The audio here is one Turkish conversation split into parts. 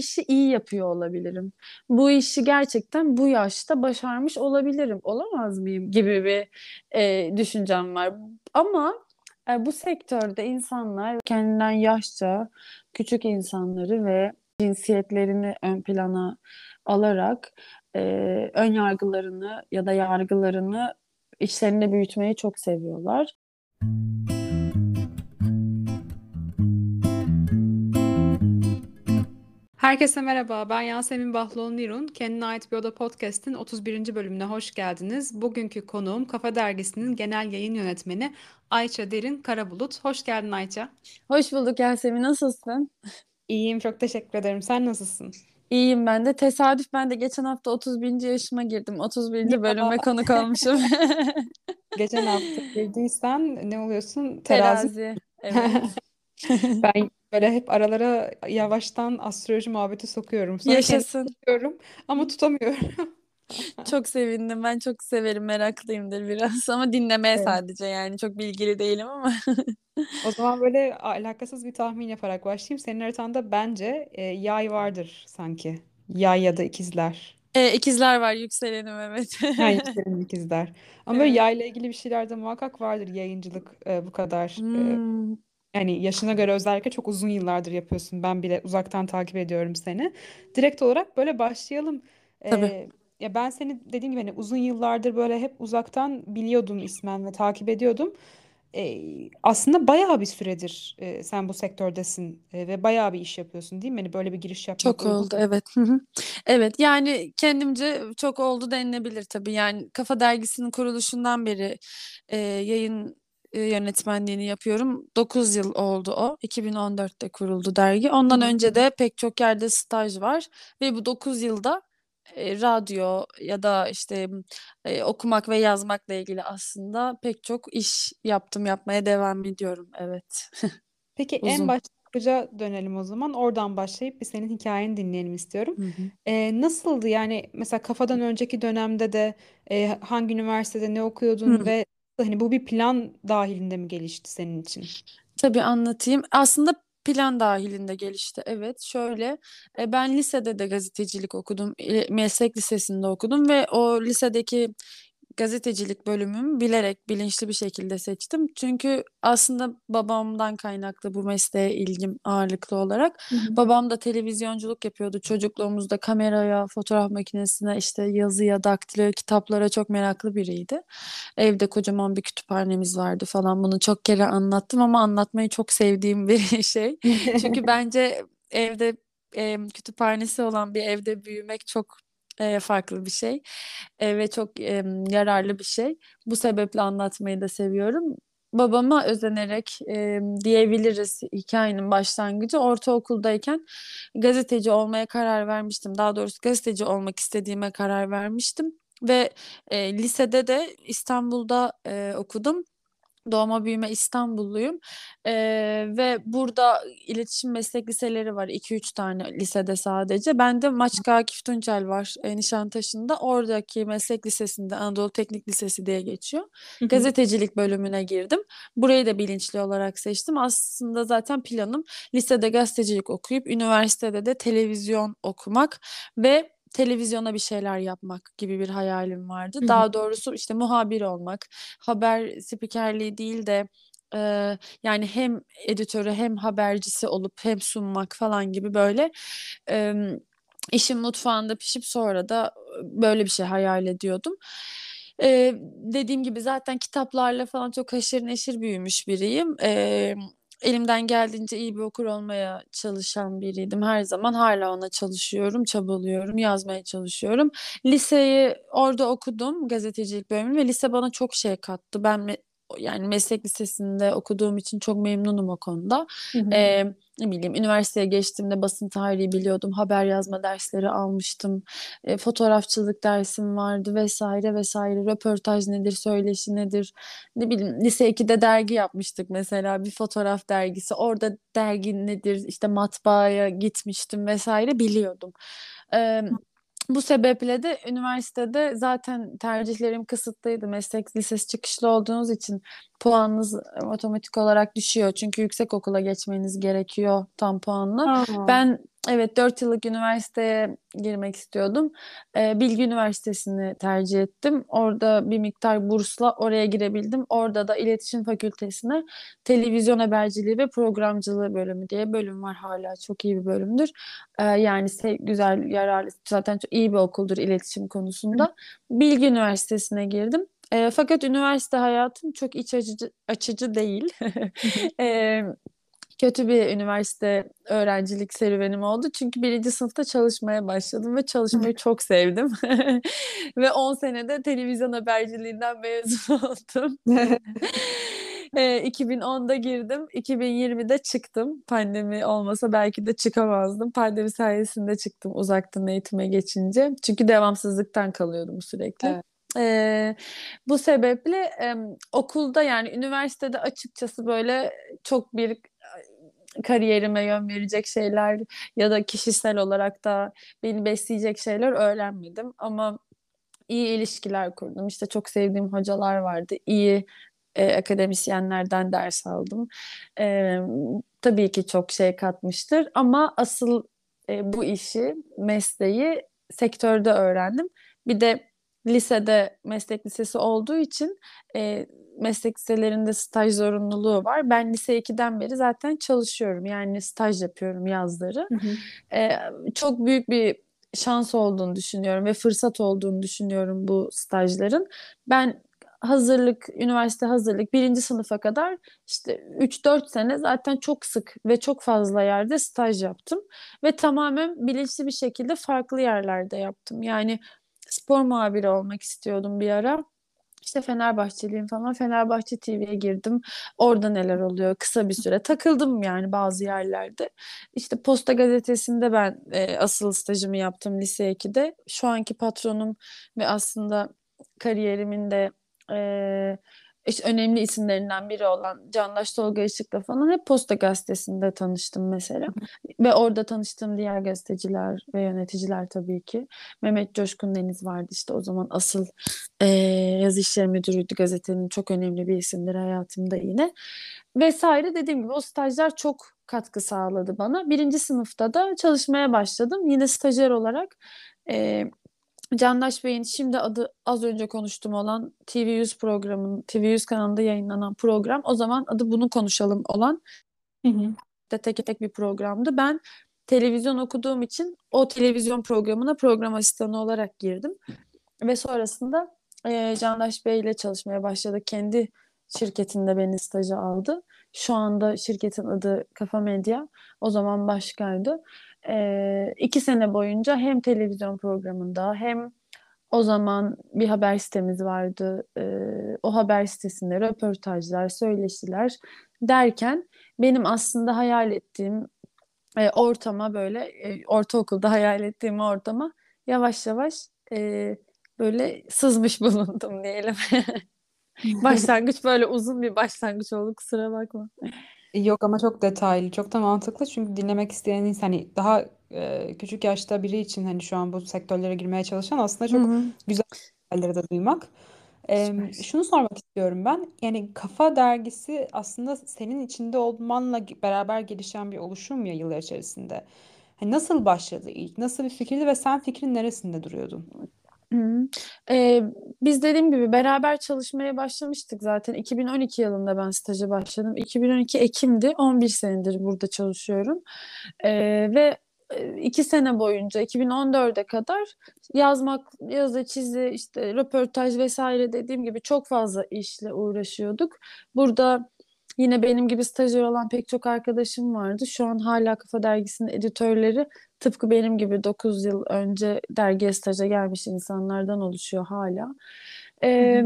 işi iyi yapıyor olabilirim. Bu işi gerçekten bu yaşta başarmış olabilirim. Olamaz mıyım gibi bir e, düşüncem var. Ama e, bu sektörde insanlar kendinden yaşça küçük insanları ve cinsiyetlerini ön plana alarak e, ön yargılarını ya da yargılarını içlerinde büyütmeyi çok seviyorlar. Herkese merhaba, ben Yasemin Bahlon Nirun. Kendine ait bir oda podcast'in 31. bölümüne hoş geldiniz. Bugünkü konuğum Kafa Dergisi'nin genel yayın yönetmeni Ayça Derin Karabulut. Hoş geldin Ayça. Hoş bulduk Yasemin, nasılsın? İyiyim, çok teşekkür ederim. Sen nasılsın? İyiyim ben de. Tesadüf ben de geçen hafta 31. yaşıma girdim. 31. bölüme konuk olmuşum. Geçen hafta girdiysen ne oluyorsun? Terazi. Terazi. Evet. Ben böyle hep aralara yavaştan astroloji muhabbeti sokuyorum. Sonra kendimi Yaşasın. tutuyorum ama tutamıyorum. Çok sevindim. Ben çok severim. Meraklıyımdır biraz ama dinlemeye Evet. sadece yani. Çok bilgili değilim ama. O zaman böyle alakasız bir tahmin yaparak başlayayım. Senin haritanda bence e, yay vardır sanki. Yay ya da ikizler. E, ikizler var yükselenim evet. Ha, yükselen ikizler. Ama böyle Evet. yayla ilgili bir şeyler de muhakkak vardır yayıncılık e, bu kadar. e, Hmm, yani yaşına göre özellikle çok uzun yıllardır yapıyorsun. Ben bile uzaktan takip ediyorum seni. Direkt olarak böyle başlayalım. tabii. E, ya ben seni dediğim gibi hani uzun yıllardır böyle hep uzaktan biliyordum ismen ve takip ediyordum. E, aslında bayağı bir süredir e, sen bu sektördesin e, ve bayağı bir iş yapıyorsun değil mi? Hani böyle bir giriş yapmak Çok uygun oldu evet. Hı hı. Evet yani kendimce çok oldu denilebilir tabii. Yani Kafa Dergisi'nin kuruluşundan beri e, yayın e, yönetmenliğini yapıyorum. 9 yıl oldu o. 2014'te kuruldu dergi. Ondan önce de pek çok yerde staj var ve bu 9 yılda e, radyo ya da işte e, okumak ve yazmakla ilgili aslında pek çok iş yaptım, yapmaya devam ediyorum. Evet. Peki en Uzun. başlıca dönelim o zaman. Oradan başlayıp bir senin hikayeni dinleyelim istiyorum. Hı hı. Ee, nasıldı yani mesela kafadan önceki dönemde de e, hangi üniversitede ne okuyordun Hı. ve hani bu bir plan dahilinde mi gelişti senin için? Tabii anlatayım. Aslında plan dahilinde gelişti. Evet, şöyle e, ben lisede de gazetecilik okudum. E, Meslek lisesinde okudum ve o lisedeki gazetecilik bölümümü bilerek, bilinçli bir şekilde seçtim. Çünkü aslında babamdan kaynaklı bu mesleğe ilgim ağırlıklı olarak. Hı hı. Babam da televizyonculuk yapıyordu. Çocukluğumuzda kameraya, fotoğraf makinesine, işte yazıya, daktilo, kitaplara çok meraklı biriydi. Evde kocaman bir kütüphanemiz vardı falan. Bunu çok kere anlattım ama anlatmayı çok sevdiğim bir şey. Çünkü bence evde e, kütüphanesi olan bir evde büyümek çok e, farklı bir şey E, ve çok e, yararlı bir şey. Bu sebeple anlatmayı da seviyorum. Babama özenerek e, diyebiliriz hikayenin başlangıcı. Ortaokuldayken gazeteci olmaya karar vermiştim. Daha doğrusu gazeteci olmak istediğime karar vermiştim. Ve e, lisede de İstanbul'da e, okudum. Doğma büyüme İstanbulluyum. Ee, ve burada iletişim meslek liseleri var. 2-3 tane lisede sadece. Ben de Maçka Akif Tuncel var e, Nişantaşı'nda. Oradaki meslek lisesinde Anadolu Teknik Lisesi diye geçiyor. Gazetecilik bölümüne girdim. Burayı da bilinçli olarak seçtim. Aslında zaten planım lisede gazetecilik okuyup üniversitede de televizyon okumak ve televizyona bir şeyler yapmak gibi bir hayalim vardı. Hı. Daha doğrusu işte muhabir olmak, haber spikerliği değil de e, yani hem editörü hem habercisi olup hem sunmak falan gibi böyle e, işin mutfağında pişip sonra da böyle bir şey hayal ediyordum. E, dediğim gibi zaten kitaplarla falan çok haşır neşir büyümüş biriyim. E, elimden geldiğince iyi bir okur olmaya çalışan biriydim her zaman. Hala ona çalışıyorum, çabalıyorum, yazmaya çalışıyorum. Liseyi orada okudum, gazetecilik bölümünü ve lise bana çok şey kattı. Ben yani meslek lisesinde okuduğum için çok memnunum o konuda. Hı hı. Ee, ne bileyim üniversiteye geçtiğimde basın tarihi biliyordum, haber yazma dersleri almıştım, e, fotoğrafçılık dersim vardı vesaire vesaire. Röportaj nedir, söyleşi nedir? Ne bileyim lise 2'de dergi yapmıştık mesela bir fotoğraf dergisi. Orada dergi nedir, işte matbaaya gitmiştim vesaire biliyordum. Ee, bu sebeple de üniversitede zaten tercihlerim kısıtlıydı. Meslek lisesi çıkışlı olduğunuz için puanınız otomatik olarak düşüyor. Çünkü yüksek okula geçmeniz gerekiyor tam puanla. Aa. Ben Evet, 4 yıllık üniversiteye girmek istiyordum. Ee, Bilgi Üniversitesi'ni tercih ettim. Orada bir miktar bursla oraya girebildim. Orada da İletişim Fakültesi'ne televizyon haberciliği ve programcılığı bölümü diye bölüm var hala. Çok iyi bir bölümdür. Ee, yani güzel, yararlı, zaten çok iyi bir okuldur iletişim konusunda. Bilgi Üniversitesi'ne girdim. Ee, fakat üniversite hayatım çok iç açıcı, açıcı değil. Ee, kötü bir üniversite öğrencilik serüvenim oldu. Çünkü birinci sınıfta çalışmaya başladım ve çalışmayı çok sevdim. Ve 10 senede televizyon haberciliğinden mezun oldum. E, 2010'da girdim, 2020'de çıktım. Pandemi olmasa belki de çıkamazdım. Pandemi sayesinde çıktım uzaktan eğitime geçince. Çünkü devamsızlıktan kalıyordum sürekli. Evet. E, bu sebeple e, okulda yani üniversitede açıkçası böyle çok bir kariyerime yön verecek şeyler ya da kişisel olarak da beni besleyecek şeyler öğrenmedim. Ama iyi ilişkiler kurdum. İşte çok sevdiğim hocalar vardı. İyi e, akademisyenlerden ders aldım. E, tabii ki çok şey katmıştır ama asıl e, bu işi, mesleği sektörde öğrendim. Bir de lisede meslek lisesi olduğu için e, meslek liselerinde staj zorunluluğu var. Ben lise 2'den beri zaten çalışıyorum. Yani staj yapıyorum yazları. Hı hı. E, çok büyük bir şans olduğunu düşünüyorum ve fırsat olduğunu düşünüyorum bu stajların. Ben hazırlık, üniversite hazırlık birinci sınıfa kadar işte 3-4 sene zaten çok sık ve çok fazla yerde staj yaptım. Ve tamamen bilinçli bir şekilde farklı yerlerde yaptım. Yani spor muhabiri olmak istiyordum bir ara. İşte Fenerbahçeliyim falan. Fenerbahçe TV'ye girdim. Orada neler oluyor? Kısa bir süre takıldım yani bazı yerlerde. İşte Posta Gazetesi'nde ben e, asıl stajımı yaptım lise 2'de. Şu anki patronum ve aslında kariyerimin de e, işte önemli isimlerinden biri olan Candaş Tolga Işık'la falan hep Posta Gazetesi'nde tanıştım mesela. Ve orada tanıştığım diğer gazeteciler ve yöneticiler tabii ki. Mehmet Coşkun Deniz vardı işte o zaman asıl e, yazı işleri müdürüydü gazetenin çok önemli bir isimdir hayatımda yine. Vesaire dediğim gibi o stajlar çok katkı sağladı bana. Birinci sınıfta da çalışmaya başladım. Yine stajyer olarak e, Candaş Bey'in şimdi adı az önce konuştuğum olan TV100 programının TV100 kanalında yayınlanan program o zaman adı Bunu Konuşalım olan Hı hı. de tek tek bir programdı. Ben televizyon okuduğum için o televizyon programına program asistanı olarak girdim. Ve sonrasında e, Candaş Bey ile çalışmaya başladık. Kendi şirketinde beni staja aldı. Şu anda şirketin adı Kafa Medya. O zaman başkaydı. E, iki sene boyunca hem televizyon programında hem o zaman bir haber sitemiz vardı. E, o haber sitesinde röportajlar, söyleşiler derken benim aslında hayal ettiğim e, ortama böyle e, ortaokulda hayal ettiğim ortama yavaş yavaş e, böyle sızmış bulundum diyelim. Başlangıç böyle uzun bir başlangıç oldu kusura bakma. Yok ama çok detaylı, çok da mantıklı çünkü dinlemek isteyen insan hani daha e, küçük yaşta biri için hani şu an bu sektörlere girmeye çalışan aslında Hı çok hı. güzel şeyleri de duymak. E, Süper. şunu sormak istiyorum ben. Yani Kafa Dergisi aslında senin içinde olmanla ge- beraber gelişen bir oluşum ya yıllar içerisinde. Hani nasıl başladı ilk? Nasıl bir fikirdi ve sen fikrin neresinde duruyordun? Ee, biz dediğim gibi beraber çalışmaya başlamıştık zaten. 2012 yılında ben staja başladım. 2012 Ekim'di. 11 senedir burada çalışıyorum. Ee, ve iki sene boyunca 2014'e kadar yazmak, yazı, çizi, işte röportaj vesaire dediğim gibi çok fazla işle uğraşıyorduk. Burada yine benim gibi stajyer olan pek çok arkadaşım vardı. Şu an hala Kafa Dergisi'nin editörleri tıpkı benim gibi 9 yıl önce dergiye staja gelmiş insanlardan oluşuyor hala. Ee,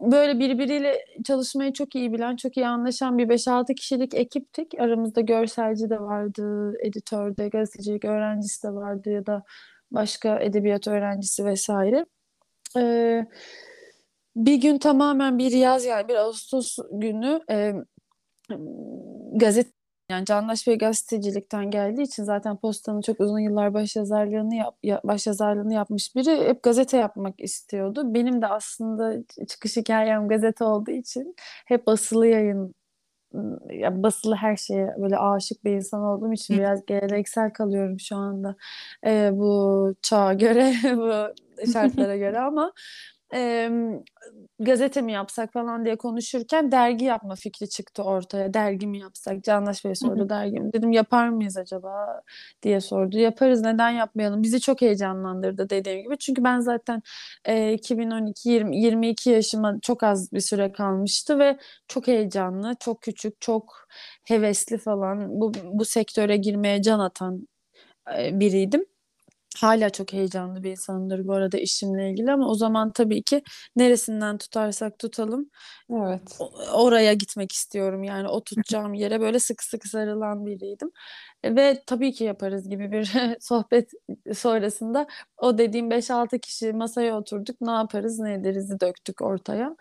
böyle birbiriyle çalışmayı çok iyi bilen, çok iyi anlaşan bir beş altı kişilik ekiptik. Aramızda görselci de vardı, editör de, gazetecilik öğrencisi de vardı ya da başka edebiyat öğrencisi vesaire. Ee, bir gün tamamen bir yaz yani bir Ağustos günü e, gazete yani Candaş Bey gazetecilikten geldiği için zaten Posta'nın çok uzun yıllar başyazarlığını yap, ya- başyazarlığını yapmış biri hep gazete yapmak istiyordu. Benim de aslında çıkış hikayem gazete olduğu için hep basılı yayın ya basılı her şeye böyle aşık bir insan olduğum için biraz geleneksel kalıyorum şu anda e, bu çağa göre bu şartlara göre ama e, gazete mi yapsak falan diye konuşurken dergi yapma fikri çıktı ortaya. Dergi mi yapsak? Candaş Bey sordu dergi mi? Dedim yapar mıyız acaba diye sordu. Yaparız neden yapmayalım? Bizi çok heyecanlandırdı dediğim gibi. Çünkü ben zaten e, 2012 20, 22 yaşıma çok az bir süre kalmıştı ve çok heyecanlı, çok küçük, çok hevesli falan bu, bu sektöre girmeye can atan e, biriydim. Hala çok heyecanlı bir insanımdır bu arada işimle ilgili ama o zaman tabii ki neresinden tutarsak tutalım Evet. oraya gitmek istiyorum. Yani o tutacağım yere böyle sıkı sıkı sarılan biriydim. Ve tabii ki yaparız gibi bir sohbet sonrasında o dediğim 5-6 kişi masaya oturduk. Ne yaparız, ne ederiz döktük ortaya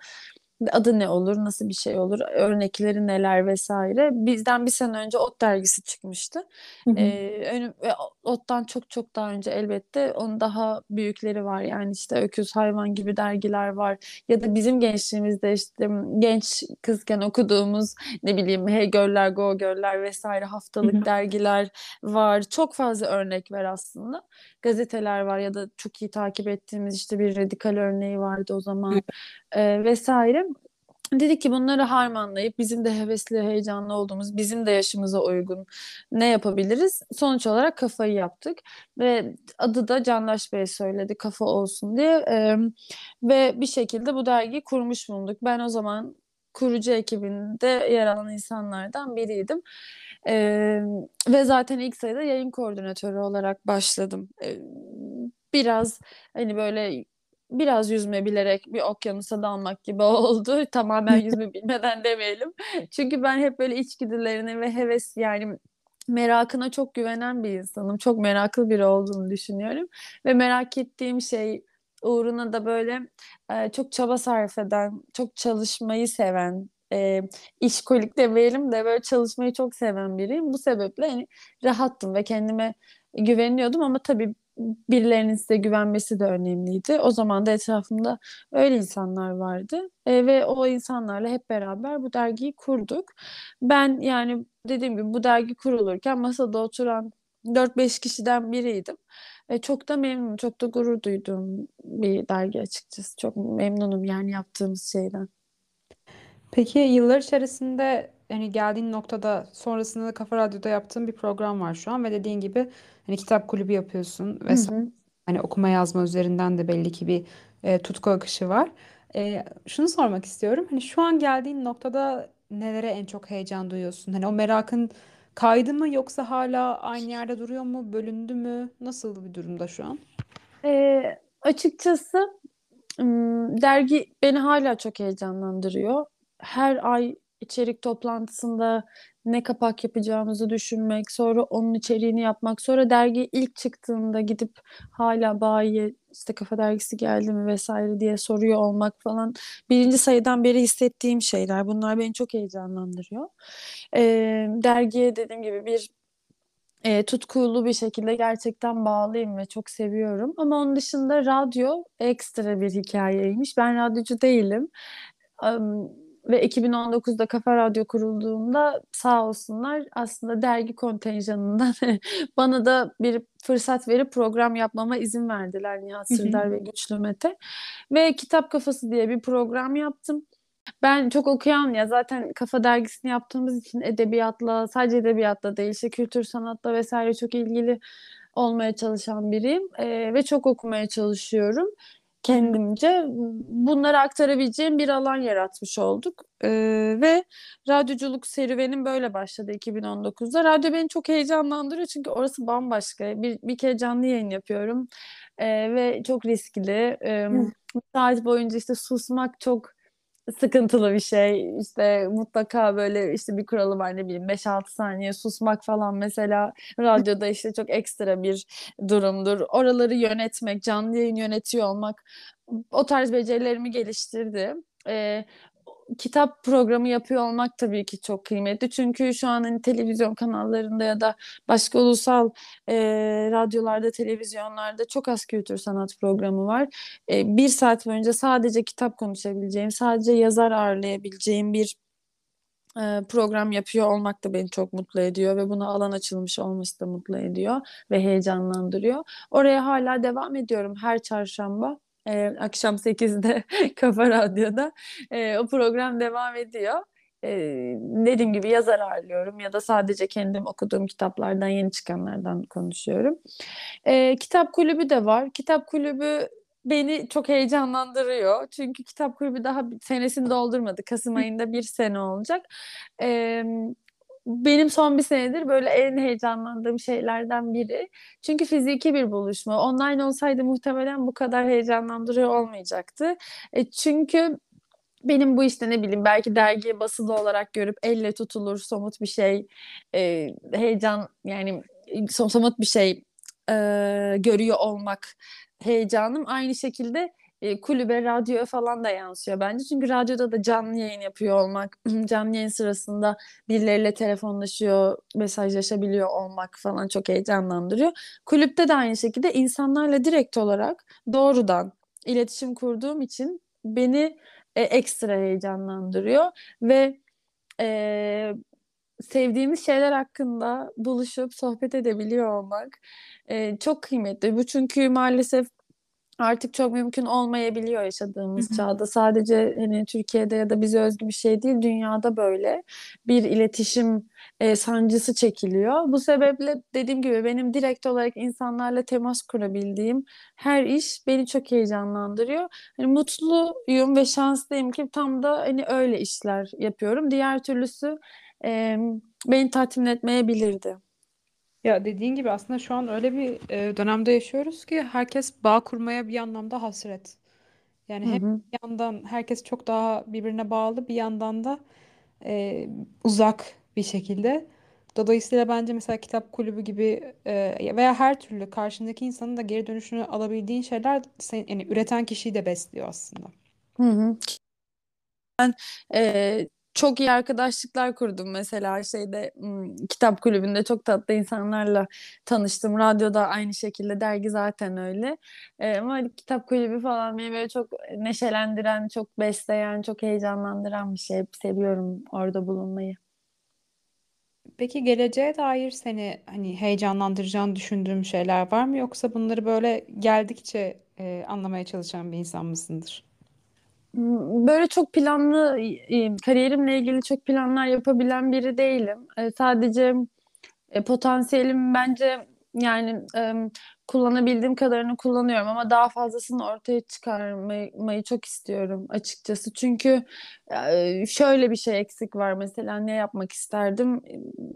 adı ne olur, nasıl bir şey olur, örnekleri neler vesaire. Bizden bir sene önce Ot dergisi çıkmıştı. Hı hı. Ee, önüm, Ot'tan çok çok daha önce elbette onun daha büyükleri var. Yani işte Öküz Hayvan gibi dergiler var. Ya da bizim gençliğimizde işte genç kızken okuduğumuz ne bileyim Hey Girl'ler, Go Girl'ler vesaire haftalık hı hı. dergiler var. Çok fazla örnek var aslında. Gazeteler var ya da çok iyi takip ettiğimiz işte bir radikal örneği vardı o zaman e, vesaire. Dedik ki bunları harmanlayıp bizim de hevesli, heyecanlı olduğumuz, bizim de yaşımıza uygun ne yapabiliriz? Sonuç olarak kafayı yaptık ve adı da Candaş Bey söyledi kafa olsun diye ee, ve bir şekilde bu dergiyi kurmuş bulunduk. Ben o zaman kurucu ekibinde yer alan insanlardan biriydim. Ee, ve zaten ilk sayıda yayın koordinatörü olarak başladım. Ee, biraz hani böyle biraz yüzme bilerek bir okyanusa dalmak gibi oldu. Tamamen yüzme bilmeden demeyelim. Çünkü ben hep böyle içgüdülerine ve heves yani merakına çok güvenen bir insanım. Çok meraklı biri olduğunu düşünüyorum. Ve merak ettiğim şey uğruna da böyle e, çok çaba sarf eden, çok çalışmayı seven, e, işkolik demeyelim de böyle çalışmayı çok seven biriyim. Bu sebeple hani rahattım ve kendime güveniyordum ama tabii birilerinin size güvenmesi de önemliydi. O zaman da etrafımda öyle insanlar vardı e, ve o insanlarla hep beraber bu dergiyi kurduk. Ben yani dediğim gibi bu dergi kurulurken masada oturan 4-5 kişiden biriydim. E, çok da memnunum, çok da gurur duyduğum bir dergi açıkçası. Çok memnunum yani yaptığımız şeyden. Peki yıllar içerisinde hani geldiğin noktada sonrasında da Kafa Radyo'da yaptığın bir program var şu an ve dediğin gibi hani kitap kulübü yapıyorsun Hı ve hı. hani okuma yazma üzerinden de belli ki bir e, tutku akışı var. E, şunu sormak istiyorum. Hani şu an geldiğin noktada nelere en çok heyecan duyuyorsun? Hani o merakın kaydı mı yoksa hala aynı yerde duruyor mu? Bölündü mü? Nasıl bir durumda şu an? E, açıkçası dergi beni hala çok heyecanlandırıyor. Her ay içerik toplantısında ne kapak yapacağımızı düşünmek, sonra onun içeriğini yapmak, sonra dergi ilk çıktığında gidip hala bayiye işte kafa dergisi geldi mi vesaire diye soruyor olmak falan birinci sayıdan beri hissettiğim şeyler. Bunlar beni çok heyecanlandırıyor. E, dergiye dediğim gibi bir e, tutkulu bir şekilde gerçekten bağlıyım ve çok seviyorum. Ama onun dışında radyo ekstra bir hikayeymiş. Ben radyocu değilim. Um, ve 2019'da Kafa Radyo kurulduğunda sağ olsunlar aslında dergi kontenjanından bana da bir fırsat verip program yapmama izin verdiler Nihat Sırdar ve Güçlü Mete. Ve Kitap Kafası diye bir program yaptım. Ben çok okuyan ya zaten Kafa Dergisi'ni yaptığımız için edebiyatla sadece edebiyatla değil işte kültür sanatla vesaire çok ilgili olmaya çalışan biriyim ee, ve çok okumaya çalışıyorum kendimce bunları aktarabileceğim bir alan yaratmış olduk. Ee, ve radyoculuk serüvenim böyle başladı 2019'da. Radyo beni çok heyecanlandırıyor çünkü orası bambaşka. Bir, bir kere canlı yayın yapıyorum ee, ve çok riskli. Ee, saat boyunca işte susmak çok sıkıntılı bir şey. İşte mutlaka böyle işte bir kuralı var ne bileyim 5-6 saniye susmak falan mesela radyoda işte çok ekstra bir durumdur. Oraları yönetmek, canlı yayın yönetiyor olmak o tarz becerilerimi geliştirdi. Ee, kitap programı yapıyor olmak tabii ki çok kıymetli. Çünkü şu an hani televizyon kanallarında ya da başka ulusal e, radyolarda, televizyonlarda çok az kültür sanat programı var. E, bir saat boyunca sadece kitap konuşabileceğim, sadece yazar ağırlayabileceğim bir program yapıyor olmak da beni çok mutlu ediyor ve buna alan açılmış olması da mutlu ediyor ve heyecanlandırıyor. Oraya hala devam ediyorum her çarşamba. E, akşam 8'de Kafa Radyo'da e, o program devam ediyor. E, dediğim gibi yazar ağırlıyorum ya da sadece kendim okuduğum kitaplardan yeni çıkanlardan konuşuyorum. E, kitap kulübü de var. Kitap kulübü beni çok heyecanlandırıyor. Çünkü kitap kulübü daha senesini doldurmadı. Kasım ayında bir sene olacak. Ee, benim son bir senedir böyle en heyecanlandığım şeylerden biri. Çünkü fiziki bir buluşma. Online olsaydı muhtemelen bu kadar heyecanlandırıyor olmayacaktı. E, çünkü benim bu işte ne bileyim belki dergiye basılı olarak görüp elle tutulur somut bir şey e, heyecan yani somut bir şey e, görüyor olmak heyecanım aynı şekilde kulübe, radyoya falan da yansıyor bence. Çünkü radyoda da canlı yayın yapıyor olmak, canlı yayın sırasında birileriyle telefonlaşıyor, mesajlaşabiliyor olmak falan çok heyecanlandırıyor. Kulüpte de aynı şekilde insanlarla direkt olarak doğrudan iletişim kurduğum için beni e, ekstra heyecanlandırıyor ve e, sevdiğimiz şeyler hakkında buluşup sohbet edebiliyor olmak e, çok kıymetli. Bu çünkü maalesef artık çok mümkün olmayabiliyor yaşadığımız Hı hı. çağda. Sadece hani Türkiye'de ya da bize özgü bir şey değil, dünyada böyle bir iletişim e, sancısı çekiliyor. Bu sebeple dediğim gibi benim direkt olarak insanlarla temas kurabildiğim her iş beni çok heyecanlandırıyor. Hani mutluyum ve şanslıyım ki tam da hani öyle işler yapıyorum. Diğer türlüsü e, beni tatmin etmeyebilirdi. Ya dediğin gibi aslında şu an öyle bir e, dönemde yaşıyoruz ki herkes bağ kurmaya bir anlamda hasret. Yani Hı hem hı. bir yandan herkes çok daha birbirine bağlı bir yandan da e, uzak bir şekilde. Dolayısıyla bence mesela kitap kulübü gibi e, veya her türlü karşındaki insanın da geri dönüşünü alabildiğin şeyler sen, yani üreten kişiyi de besliyor aslında. Hı hı. Ee, çok iyi arkadaşlıklar kurdum mesela şeyde kitap kulübünde çok tatlı insanlarla tanıştım. Radyoda aynı şekilde dergi zaten öyle. Ee, ama hani kitap kulübü falan beni böyle çok neşelendiren, çok besleyen, çok heyecanlandıran bir şey. Seviyorum orada bulunmayı. Peki geleceğe dair seni hani heyecanlandıracağını düşündüğüm şeyler var mı? Yoksa bunları böyle geldikçe e, anlamaya çalışan bir insan mısındır? Böyle çok planlı, kariyerimle ilgili çok planlar yapabilen biri değilim. E, Sadece E, potansiyelim bence yani e, kullanabildiğim kadarını kullanıyorum ama daha fazlasını ortaya çıkarmayı çok istiyorum açıkçası. Çünkü e, şöyle bir şey eksik var mesela ne yapmak isterdim?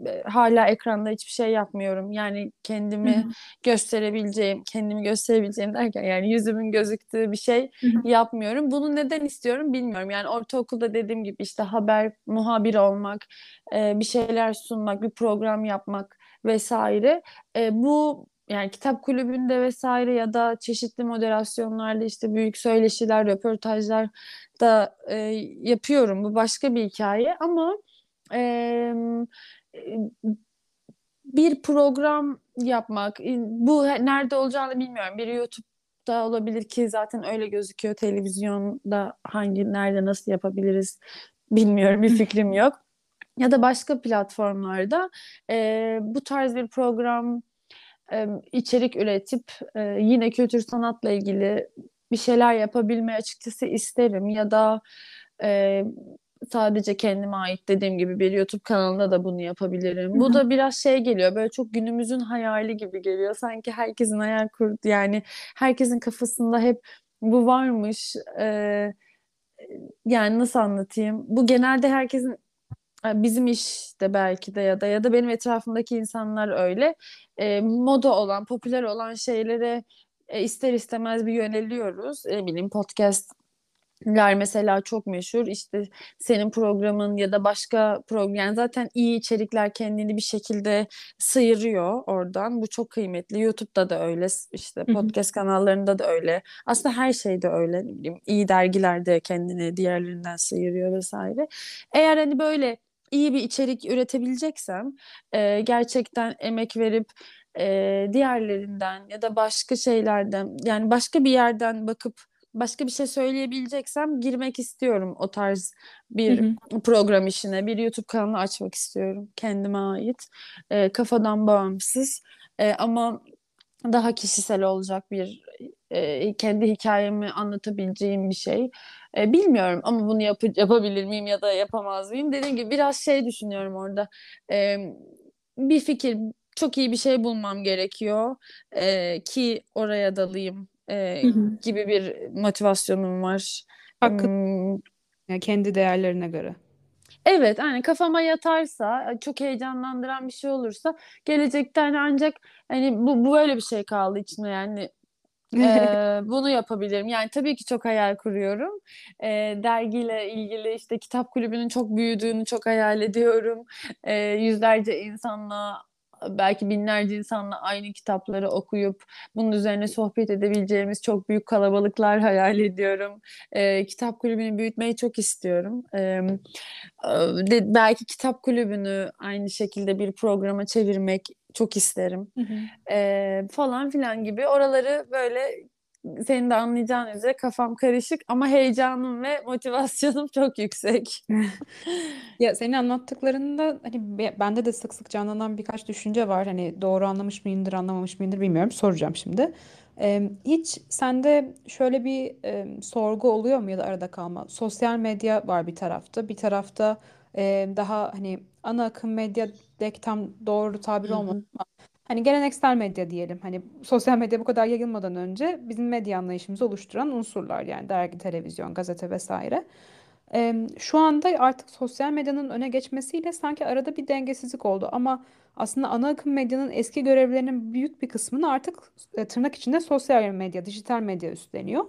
E, hala ekranda hiçbir şey yapmıyorum. Yani kendimi hı. gösterebileceğim, kendimi gösterebileceğim derken yani yüzümün gözüktüğü bir şey Hı hı. yapmıyorum. Bunu neden istiyorum bilmiyorum. Yani ortaokulda dediğim gibi işte haber muhabiri olmak, e, bir şeyler sunmak, bir program yapmak vesaire. E, bu yani kitap kulübünde vesaire ya da çeşitli moderasyonlarda işte büyük söyleşiler, röportajlar da e, yapıyorum. Bu başka bir hikaye ama e, bir program yapmak, bu nerede olacağını bilmiyorum. Bir YouTube'da olabilir ki zaten öyle gözüküyor. Televizyonda hangi, nerede, nasıl yapabiliriz bilmiyorum, bir fikrim yok. Ya da başka platformlarda e, bu tarz bir program e, içerik üretip e, yine kültür sanatla ilgili bir şeyler yapabilmeyi açıkçası isterim. Ya da e, sadece kendime ait dediğim gibi bir YouTube kanalında da bunu yapabilirim. Bu da biraz şey geliyor böyle çok günümüzün hayali gibi geliyor. Sanki herkesin hayal kurdu yani herkesin kafasında hep bu varmış. E, yani nasıl anlatayım? Bu genelde herkesin bizim işte belki de ya da ya da benim etrafımdaki insanlar öyle E, moda olan, popüler olan şeylere e, ister istemez bir yöneliyoruz. E, bileyim podcast ler mesela çok meşhur. İşte senin programın ya da başka program yani zaten iyi içerikler kendini bir şekilde sıyırıyor oradan. Bu çok kıymetli. YouTube'da da öyle, işte podcast kanallarında da öyle. Aslında her şeyde öyle. Ne bileyim, iyi dergilerde kendini diğerlerinden sıyırıyor vesaire. Eğer hani böyle iyi bir içerik üretebileceksem e, gerçekten emek verip e, diğerlerinden ya da başka şeylerden yani başka bir yerden bakıp başka bir şey söyleyebileceksem girmek istiyorum o tarz Hı bir hı. program işine. Bir YouTube kanalı açmak istiyorum kendime ait. E, kafadan bağımsız. E, ama daha kişisel olacak bir e, kendi hikayemi anlatabileceğim bir şey. E, bilmiyorum ama bunu yap yapabilir miyim ya da yapamaz mıyım? Dediğim gibi biraz şey düşünüyorum orada. E, bir fikir, çok iyi bir şey bulmam gerekiyor e, ki oraya dalayım e, Hı hı. gibi bir motivasyonum var. Hakkı Hmm, yani kendi değerlerine göre. Evet, yani kafama yatarsa, çok heyecanlandıran bir şey olursa gelecekte hani ancak hani bu, bu böyle bir şey kaldı içimde yani Ee, bunu yapabilirim. Yani tabii ki çok hayal kuruyorum. Ee, dergiyle ilgili işte kitap kulübünün çok büyüdüğünü çok hayal ediyorum. Ee, yüzlerce insanla belki binlerce insanla aynı kitapları okuyup bunun üzerine sohbet edebileceğimiz çok büyük kalabalıklar hayal ediyorum. Ee, kitap kulübünü büyütmeyi çok istiyorum. Ee, de, belki kitap kulübünü aynı şekilde bir programa çevirmek çok isterim. Hı hı. Ee, falan filan gibi oraları böyle senin de anlayacağın üzere kafam karışık ama heyecanım ve motivasyonum çok yüksek. Ya senin anlattıklarında hani be- bende de sık sık canlanan birkaç düşünce var. Hani doğru anlamış mıyımdır, anlamamış mıyımdır bilmiyorum. Soracağım şimdi. Ee, hiç sende şöyle bir e, sorgu oluyor mu ya da arada kalma? Sosyal medya var bir tarafta, bir tarafta e, daha hani ana akım medya belki tam doğru tabir Hı olmadı hı. ama hani geleneksel medya diyelim. Hani sosyal medya bu kadar yayılmadan önce bizim medya anlayışımızı oluşturan unsurlar yani dergi, televizyon, gazete vesaire. Em, Şu anda artık sosyal medyanın öne geçmesiyle sanki arada bir dengesizlik oldu ama aslında ana akım medyanın eski görevlerinin büyük bir kısmını artık e, tırnak içinde sosyal medya, dijital medya üstleniyor.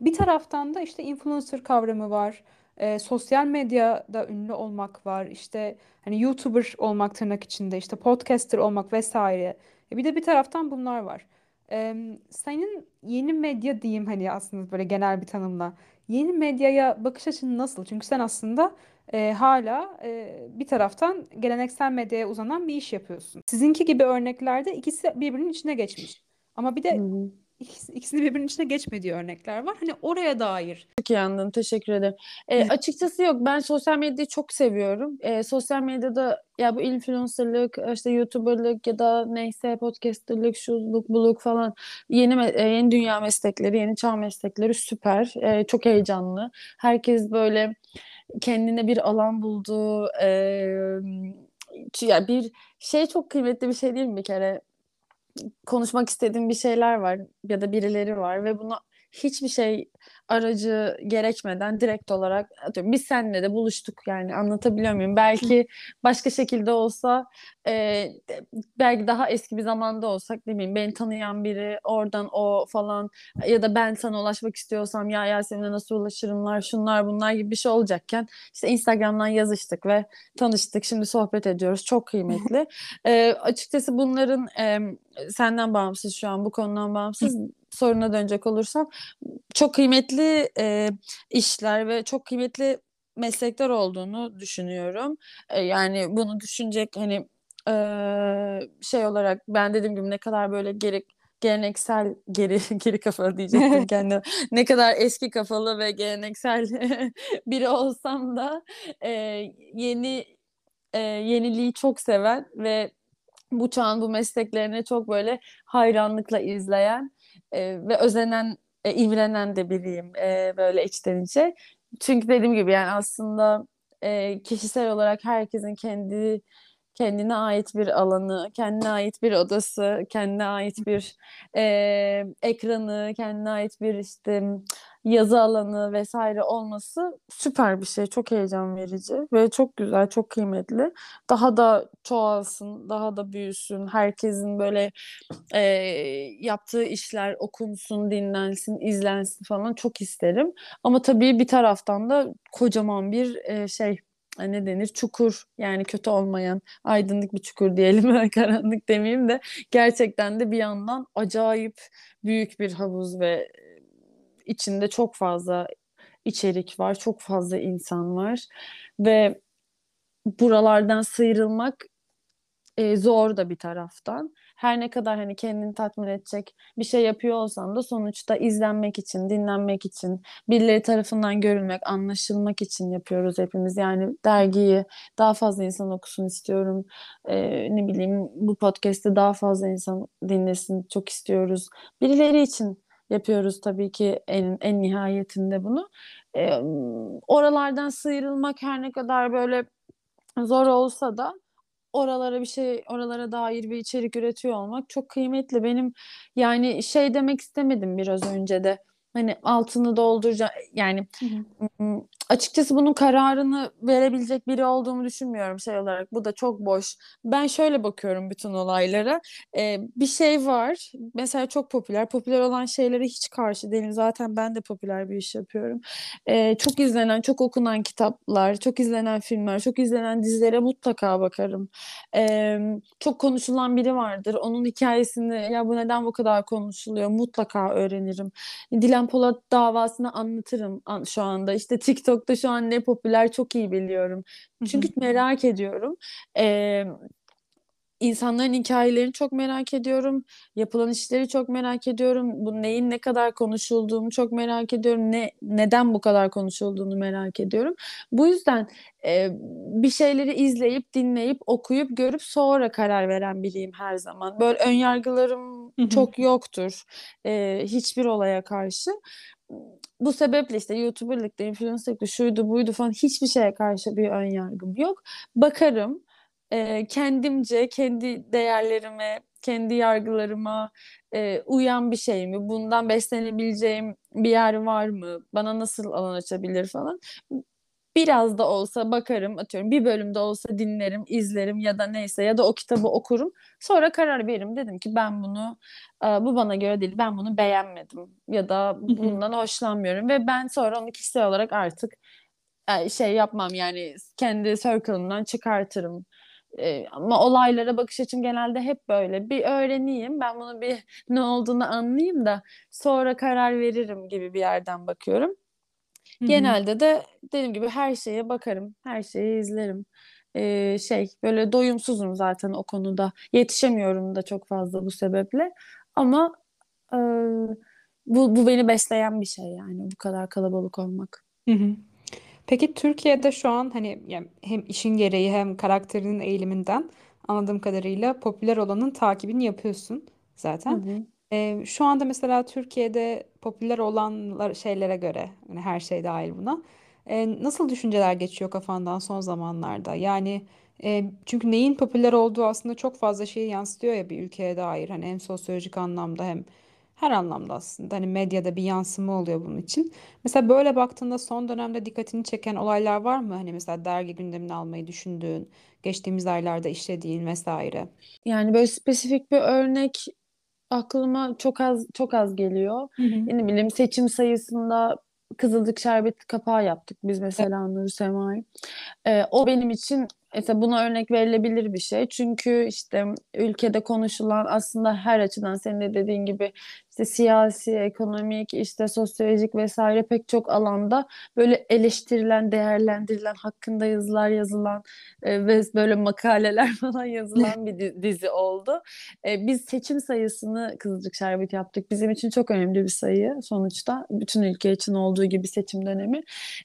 Bir taraftan da işte influencer kavramı var. E, sosyal medyada ünlü olmak var. İşte hani YouTuber olmak tırnak içinde, işte podcaster olmak vesaire. E, bir de bir taraftan bunlar var. Em, senin yeni medya diyeyim hani aslında böyle genel bir tanımla. Yeni medyaya bakış açın nasıl? Çünkü sen aslında e, hala e, bir taraftan geleneksel medyaya uzanan bir iş yapıyorsun. Sizinki gibi örneklerde ikisi birbirinin içine geçmiş. Ama bir de hı. İkisi, ikisini birbirinin içine geçmediği örnekler var. Hani oraya dair. Çok iyi anladım. Teşekkür ederim. E, açıkçası yok. Ben sosyal medyayı çok seviyorum. E, sosyal medyada ya bu influencerlık, işte YouTuber'lık ya da neyse podcasterlık, şuluk, buluk falan yeni e, yeni dünya meslekleri, yeni çağ meslekleri süper. E, çok heyecanlı. Herkes böyle kendine bir alan buldu. E, ya bir şey çok kıymetli bir şey değil mi bir kere? Konuşmak istediğim bir şeyler var ya da birileri var ve bunu hiçbir şey aracı gerekmeden direkt olarak atıyorum biz seninle de buluştuk. Yani anlatabiliyor muyum? Belki başka şekilde olsa e, belki daha eski bir zamanda olsak ne bileyim beni tanıyan biri oradan o falan ya da ben sana ulaşmak istiyorsam ya Yasemin'e nasıl ulaşırımlar şunlar bunlar gibi bir şey olacakken işte Instagram'dan yazıştık ve tanıştık. Şimdi sohbet ediyoruz. Çok kıymetli. E, açıkçası bunların e, senden bağımsız şu an bu konudan bağımsız soruna dönecek olursam çok kıymetli e, işler ve çok kıymetli meslekler olduğunu düşünüyorum. E, yani bunu düşünecek hani e, şey olarak ben dediğim gibi ne kadar böyle gerek geleneksel geri geri kafalı diyecektim kendime. Ne kadar eski kafalı ve geleneksel biri olsam da e, yeni e, yeniliği çok seven ve bu çağın bu mesleklerini çok böyle hayranlıkla izleyen e, ve özenen, e, imrenen de biriyim e, böyle içten içe. Çünkü dediğim gibi yani aslında e, kişisel olarak herkesin kendi kendine ait bir alanı, kendine ait bir odası, kendine ait bir e, ekranı, kendine ait bir işte yazı alanı vesaire olması süper bir şey. Çok heyecan verici ve çok güzel, çok kıymetli. Daha da çoğalsın, daha da büyüsün. Herkesin böyle e, yaptığı işler okunsun, dinlensin, izlensin falan çok isterim. Ama tabii bir taraftan da kocaman bir e, şey ne denir çukur yani kötü olmayan aydınlık bir çukur diyelim karanlık demeyeyim de gerçekten de bir yandan acayip büyük bir havuz ve içinde çok fazla içerik var, çok fazla insan var ve buralardan sıyrılmak e, zor da bir taraftan. Her ne kadar hani kendini tatmin edecek bir şey yapıyor olsam da sonuçta izlenmek için, dinlenmek için, birileri tarafından görülmek, anlaşılmak için yapıyoruz hepimiz. Yani dergiyi daha fazla insan okusun istiyorum. Ee, ne bileyim bu podcast'i daha fazla insan dinlesin çok istiyoruz. Birileri için yapıyoruz tabii ki en, en nihayetinde bunu. Ee, oralardan sıyrılmak her ne kadar böyle zor olsa da oralara bir şey, oralara dair bir içerik üretiyor olmak çok kıymetli. Benim yani şey demek istemedim biraz önce de. Hani altını dolduracağım yani Hı hı. Açıkçası bunun kararını verebilecek biri olduğumu düşünmüyorum şey olarak. Bu da çok boş. Ben şöyle bakıyorum bütün olaylara. Ee, bir şey var. Mesela çok popüler. Popüler olan şeylere hiç karşı değilim. Zaten ben de popüler bir iş yapıyorum. Ee, çok izlenen, çok okunan kitaplar, çok izlenen filmler, çok izlenen dizilere mutlaka bakarım. Ee, çok konuşulan biri vardır. Onun hikayesini ya bu neden bu kadar konuşuluyor mutlaka öğrenirim. Dilan Polat davasını anlatırım an- şu anda. İşte TikTok'ta şu an ne popüler çok iyi biliyorum. Çünkü merak ediyorum. Ee, İnsanların hikayelerini çok merak ediyorum. Yapılan işleri çok merak ediyorum. Bu neyin ne kadar konuşulduğunu çok merak ediyorum. Ne neden bu kadar konuşulduğunu merak ediyorum. Bu yüzden e, bir şeyleri izleyip, dinleyip, okuyup, görüp sonra karar veren biriyim her zaman. Böyle ön yargılarım çok yoktur. E, hiçbir olaya karşı. Bu sebeple işte YouTuber'lıkta, influencer'lıkta, şuydu buydu falan hiçbir şeye karşı bir ön yargım yok. Bakarım e, kendimce kendi değerlerime, kendi yargılarıma e, uyan bir şey mi? Bundan beslenebileceğim bir yer var mı? Bana nasıl alan açabilir falan. Biraz da olsa bakarım, atıyorum bir bölümde olsa dinlerim, izlerim ya da neyse ya da o kitabı okurum. Sonra karar veririm. Dedim ki ben bunu, bu bana göre değil, ben bunu beğenmedim ya da bundan hoşlanmıyorum ve ben sonra onu kişisel olarak artık şey yapmam yani kendi circle'ımdan çıkartırım. E, ama olaylara bakış açım genelde hep böyle. Bir öğreneyim, ben bunu bir ne olduğunu anlayayım da sonra karar veririm gibi bir yerden bakıyorum. Hı hı. Genelde de dediğim gibi her şeye bakarım, her şeyi izlerim. E, şey böyle doyumsuzum zaten o konuda. Yetişemiyorum da çok fazla bu sebeple. Ama e, bu, bu beni besleyen bir şey yani bu kadar kalabalık olmak. Hı hı. Peki Türkiye'de şu an hani yani hem işin gereği hem karakterinin eğiliminden anladığım kadarıyla popüler olanın takibini yapıyorsun Hı zaten. hı. Ee, şu anda mesela Türkiye'de popüler olanlar şeylere göre hani her şey dahil buna. e, nasıl düşünceler geçiyor kafandan son zamanlarda? Yani e, çünkü neyin popüler olduğu aslında çok fazla şeyi yansıtıyor ya bir ülkeye dair. Hani hem sosyolojik anlamda hem her anlamda aslında. Hani medyada bir yansıma oluyor bunun için. Mesela böyle baktığında son dönemde dikkatini çeken olaylar var mı? Hani mesela dergi gündemine almayı düşündüğün, geçtiğimiz aylarda işlediğin vesaire. Yani böyle spesifik bir örnek aklıma çok az çok az geliyor. Hı hı. Yani bileyim seçim sayısında Kızılcık Şerbeti kapağı yaptık biz Evet. mesela Nur Sema'yı. Ee, o benim için mesela buna örnek verilebilir bir şey. Çünkü işte ülkede konuşulan aslında her açıdan senin de dediğin gibi işte siyasi, ekonomik, işte sosyolojik vesaire pek çok alanda böyle eleştirilen, değerlendirilen, hakkında yazılar yazılan e, ve böyle makaleler falan yazılan bir di- dizi oldu. E, biz seçim sayısını Kızılcık Şerbeti yaptık. Bizim için çok önemli bir sayı sonuçta. Bütün ülke için olduğu gibi seçim dönemi.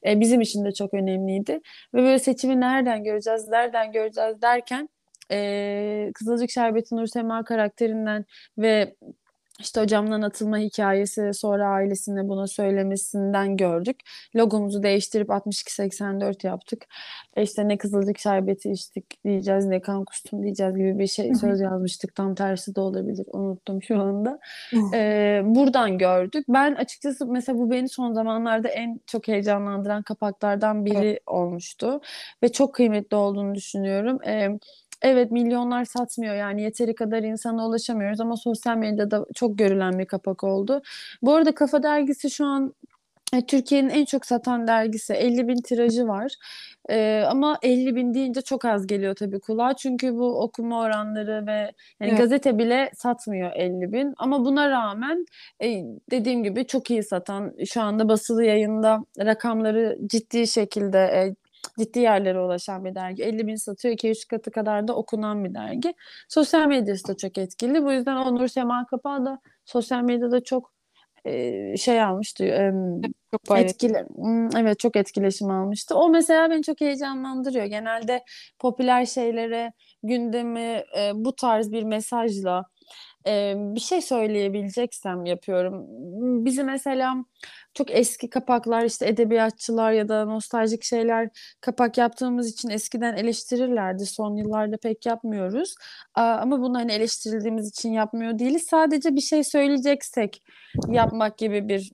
E, bizim için de çok önemliydi. Ve böyle seçimi nereden göreceğiz, nereden göreceğiz derken e, Kızılcık Şerbeti Nur Sema karakterinden ve işte hocamdan atılma hikayesi sonra ailesine buna söylemesinden gördük. Logomuzu değiştirip 6284 yaptık. E işte ne kızılcık şerbeti içtik diyeceğiz ne kan kustum diyeceğiz gibi bir şey söz yazmıştık. Tam tersi de olabilir. Unuttum şu anda. E, buradan gördük. Ben açıkçası mesela bu beni son zamanlarda en çok heyecanlandıran kapaklardan Evet. biri olmuştu. Ve çok kıymetli olduğunu düşünüyorum. E, Evet milyonlar satmıyor yani yeteri kadar insana ulaşamıyoruz ama sosyal medyada çok görülen bir kapak oldu. Bu arada Kafa Dergisi şu an e, Türkiye'nin en çok satan dergisi 50 bin tirajı var. E, ama 50 bin deyince çok az geliyor tabii kulağa çünkü bu okuma oranları ve yani Evet. gazete bile satmıyor 50 bin ama buna rağmen e, dediğim gibi çok iyi satan şu anda basılı yayında rakamları ciddi şekilde e, ciddi yerlere ulaşan bir dergi. 50 bin satıyor, 2-3 katı kadar da okunan bir dergi. Sosyal medyası da çok etkili. Bu yüzden Onur Sema Kapağı da sosyal medyada çok e, şey almıştı. E, Çok etkili, Hmm, evet çok etkileşim almıştı. O mesela beni çok heyecanlandırıyor. Genelde popüler şeylere, gündemi e, bu tarz bir mesajla e, bir şey söyleyebileceksem yapıyorum. Bizi mesela çok eski kapaklar işte edebiyatçılar ya da nostaljik şeyler kapak yaptığımız için eskiden eleştirirlerdi. Son yıllarda pek yapmıyoruz. Ama bunu hani eleştirildiğimiz için yapmıyor değiliz. Sadece bir şey söyleyeceksek yapmak gibi bir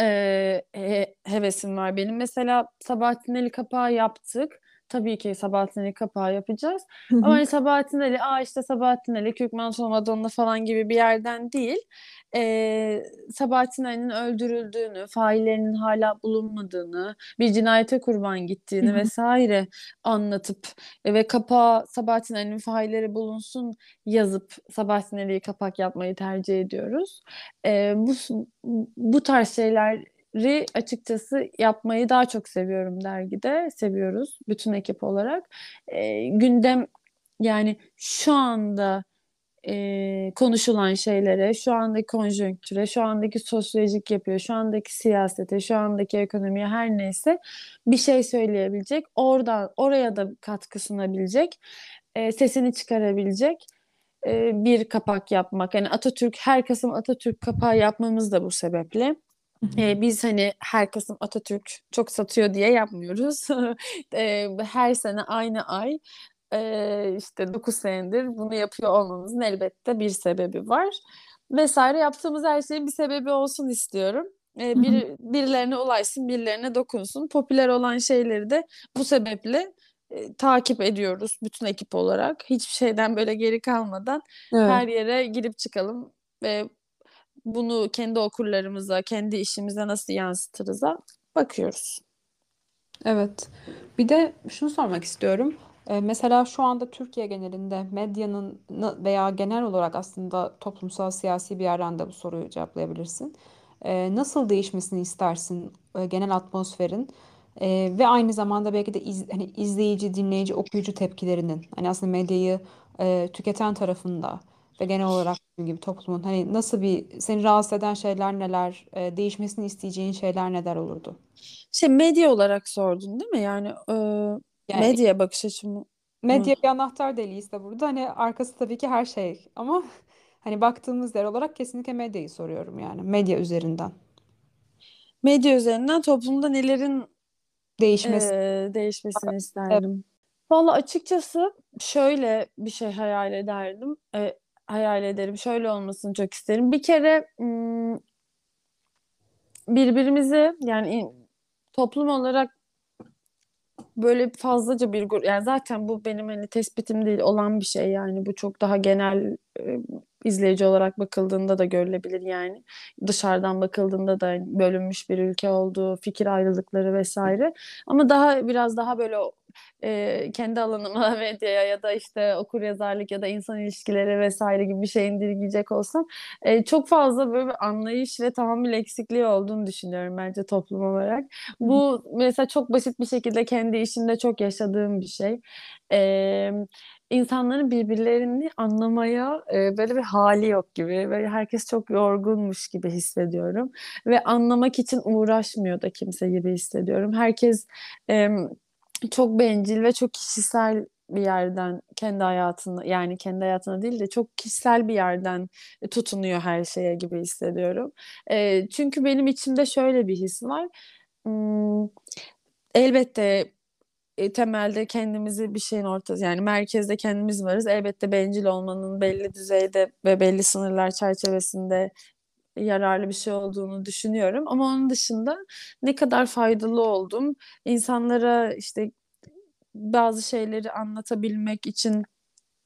e, he- hevesim var benim. Mesela Sabahattin Ali kapağı yaptık. Tabii ki Sabahattin Ali kapağı yapacağız. Hı Ama hani Sabahattin Ali, aa işte Sabahattin Ali, Kürkman Madonna falan gibi bir yerden değil. E, Sabahattin Ali'nin öldürüldüğünü, faillerinin hala bulunmadığını, bir cinayete kurban gittiğini hı. vesaire anlatıp e, ve kapağa Sabahattin Ali'nin failleri bulunsun yazıp Sabahattin Ali'yi kapak yapmayı tercih ediyoruz. E, bu bu tarz şeyleri açıkçası yapmayı daha çok seviyorum dergide. Seviyoruz bütün ekip olarak. E, gündem yani şu anda e, konuşulan şeylere, şu andaki konjonktüre, şu andaki sosyolojik yapıya, şu andaki siyasete, şu andaki ekonomiye her neyse bir şey söyleyebilecek, oradan oraya da katkı sunabilecek, e, sesini çıkarabilecek e, bir kapak yapmak. Yani Atatürk, her Kasım Atatürk kapağı yapmamız da bu sebeple. E, biz hani her Kasım Atatürk çok satıyor diye yapmıyoruz. E, her sene aynı ay e, işte 9 senedir bunu yapıyor olmamızın elbette bir sebebi var. Vesaire yaptığımız her şeyin bir sebebi olsun istiyorum. E, bir, birilerine ulaşsın, birilerine dokunsun. Popüler olan şeyleri de bu sebeple e, takip ediyoruz bütün ekip olarak. Hiçbir şeyden böyle geri kalmadan Evet. her yere girip çıkalım ve bunu kendi okurlarımıza, kendi işimize nasıl yansıtırız'a bakıyoruz. Evet. Bir de şunu sormak istiyorum. Ee, mesela şu anda Türkiye genelinde medyanın veya genel olarak aslında toplumsal siyasi bir yerden de bu soruyu cevaplayabilirsin. Ee, nasıl değişmesini istersin e, genel atmosferin Ee, ve aynı zamanda belki de iz- hani izleyici, dinleyici, okuyucu tepkilerinin hani aslında medyayı e, tüketen tarafında ve genel olarak dediğim gibi toplumun hani nasıl bir seni rahatsız eden şeyler neler, e, değişmesini isteyeceğin şeyler neler olurdu? Şey medya olarak sordun değil mi? Yani e, Yani medya bakış açımı mı? Medya bir anahtar deliği de burada. Hani arkası tabii ki her şey. Ama hani baktığımız yer olarak kesinlikle medyayı soruyorum yani. Medya üzerinden. Medya üzerinden toplumda nelerin e, Değişmesi. değişmesini Evet. isterdim. Valla açıkçası şöyle bir şey hayal ederdim. E, hayal ederim. Şöyle olmasını çok isterim. Bir kere birbirimizi yani toplum olarak böyle fazlaca bir grup yani zaten bu benim hani tespitim değil olan bir şey yani bu çok daha genel e, izleyici olarak bakıldığında da görülebilir yani dışarıdan bakıldığında da bölünmüş bir ülke olduğu fikir ayrılıkları vesaire ama daha biraz daha böyle e, kendi alanıma medyaya ya da işte okuryazarlık ya da insan ilişkileri vesaire gibi bir şey indirgeyecek olsam e, çok fazla böyle bir anlayış ve tahammül eksikliği olduğunu düşünüyorum bence toplum olarak. Bu mesela çok basit bir şekilde kendi işimde çok yaşadığım bir şey. Ee, insanların birbirlerini anlamaya e, böyle bir hali yok gibi. Böyle herkes çok yorgunmuş gibi hissediyorum. Ve anlamak için uğraşmıyor da kimse gibi hissediyorum. Herkes e, çok bencil ve çok kişisel bir yerden kendi hayatını yani kendi hayatına değil de çok kişisel bir yerden tutunuyor her şeye gibi hissediyorum. E, çünkü benim içimde şöyle bir his var. Hmm, elbette e, temelde kendimizi bir şeyin ortası yani merkezde kendimiz varız. Elbette bencil olmanın belli düzeyde ve belli sınırlar çerçevesinde yararlı bir şey olduğunu düşünüyorum. Ama onun dışında ne kadar faydalı oldum. İnsanlara işte bazı şeyleri anlatabilmek için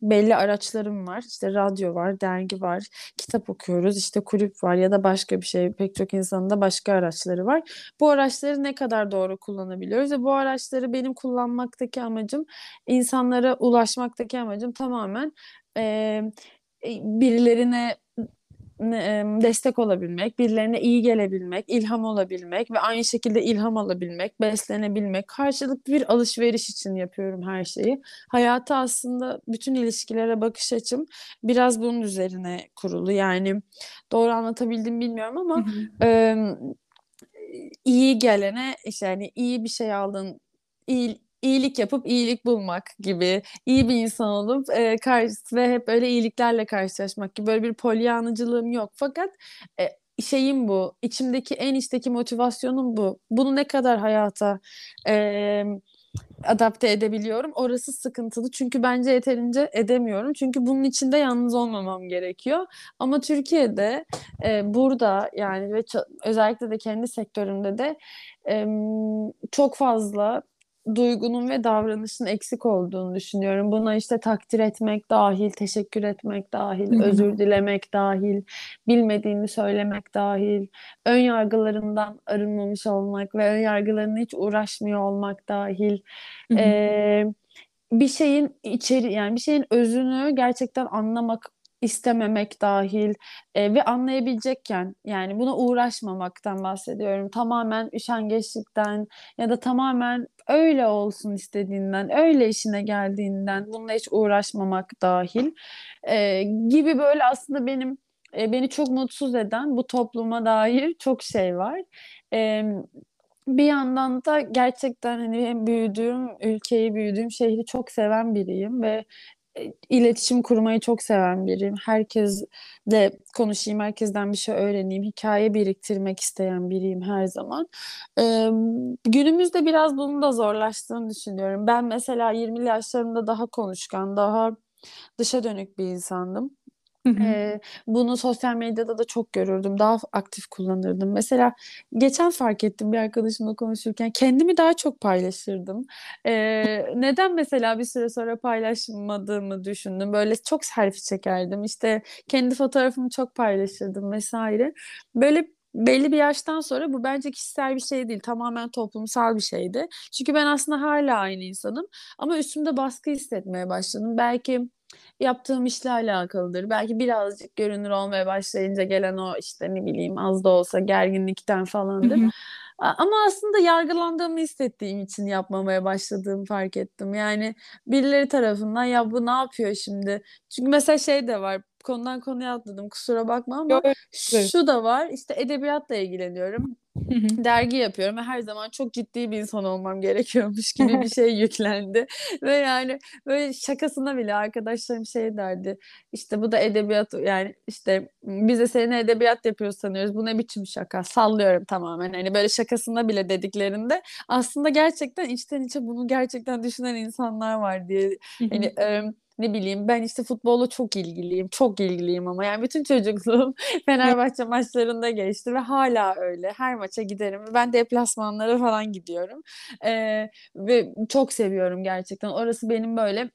belli araçlarım var. İşte radyo var, dergi var, kitap okuyoruz, işte kulüp var ya da başka bir şey. Pek çok insanın da başka araçları var. Bu araçları ne kadar doğru kullanabiliyoruz ve bu araçları benim kullanmaktaki amacım, insanlara ulaşmaktaki amacım tamamen e, birilerine destek olabilmek, birilerine iyi gelebilmek, ilham olabilmek ve aynı şekilde ilham alabilmek, beslenebilmek, karşılıklı bir alışveriş için yapıyorum her şeyi. Hayata aslında bütün ilişkilere bakış açım biraz bunun üzerine kurulu. Yani doğru anlatabildim bilmiyorum ama em, iyi gelene işte yani iyi bir şey aldın, iyi, iyilik yapıp iyilik bulmak gibi, iyi bir insan olup e, karşı ve hep öyle iyiliklerle karşılaşmak gibi böyle bir polyanıcılığım yok. Fakat e, şeyim bu, içimdeki en içteki motivasyonum bu. Bunu ne kadar hayata e, adapte edebiliyorum. Orası sıkıntılı. Çünkü bence yeterince edemiyorum. Çünkü bunun içinde yalnız olmamam gerekiyor. Ama Türkiye'de e, burada yani ve özellikle de kendi sektörümde de em, çok fazla duygunun ve davranışın eksik olduğunu düşünüyorum. Buna işte takdir etmek dahil, teşekkür etmek dahil, özür dilemek dahil, bilmediğini söylemek dahil, ön yargılarından arınmamış olmak ve ön yargılarına hiç uğraşmıyor olmak dahil. Ee, bir şeyin içeri yani bir şeyin özünü gerçekten anlamak istememek dahil e, ve anlayabilecekken yani buna uğraşmamaktan bahsediyorum. Tamamen üşengeçlikten ya da tamamen öyle olsun istediğinden, öyle işine geldiğinden bununla hiç uğraşmamak dahil e, gibi böyle aslında benim e, beni çok mutsuz eden bu topluma dair çok şey var. E, bir yandan da gerçekten hani hem büyüdüğüm ülkeyi, büyüdüğüm şehri çok seven biriyim ve iletişim kurmayı çok seven biriyim. Herkesle konuşayım, herkesten bir şey öğreneyim, hikaye biriktirmek isteyen biriyim her zaman. Ee, günümüzde biraz bunun da zorlaştığını düşünüyorum. Ben mesela 20'li yaşlarımda daha konuşkan, daha dışa dönük bir insandım. Ee, bunu sosyal medyada da çok görürdüm. Daha aktif kullanırdım. Mesela geçen fark ettim bir arkadaşımla konuşurken kendimi daha çok paylaşırdım. Ee, neden mesela bir süre sonra paylaşmadığımı düşündüm. Böyle çok selfie çekerdim. İşte kendi fotoğrafımı çok paylaşırdım vesaire. Böyle belli bir yaştan sonra bu bence kişisel bir şey değil. Tamamen toplumsal bir şeydi. Çünkü ben aslında hala aynı insanım. Ama üstümde baskı hissetmeye başladım. Belki yaptığım işle alakalıdır. Belki birazcık görünür olmaya başlayınca gelen o işte ne bileyim az da olsa gerginlikten falandır. hı. Ama aslında yargılandığımı hissettiğim için yapmamaya başladığımı fark ettim. Yani birileri tarafından ya bu ne yapıyor şimdi? Çünkü mesela şey de var. Konudan konuya atladım kusura bakma ama güzel. şu da var. İşte edebiyatla ilgileniyorum Hı hı. dergi yapıyorum ve her zaman çok ciddi bir insan olmam gerekiyormuş gibi bir şey yüklendi. Ve yani böyle şakasına bile arkadaşlarım şey derdi. İşte bu da edebiyat yani işte biz de seni edebiyat yapıyoruz sanıyoruz. Bu ne biçim şaka? Sallıyorum tamamen. Hani böyle şakasına bile dediklerinde aslında gerçekten içten içe bunu gerçekten düşünen insanlar var diye hani ne bileyim ben işte futbolla çok ilgiliyim. Çok ilgiliyim ama yani bütün çocukluğum Fenerbahçe maçlarında geçti ve hala öyle. Her maça giderim. Ben deplasmanlara falan gidiyorum. Ee, ve çok seviyorum gerçekten. Orası benim böyle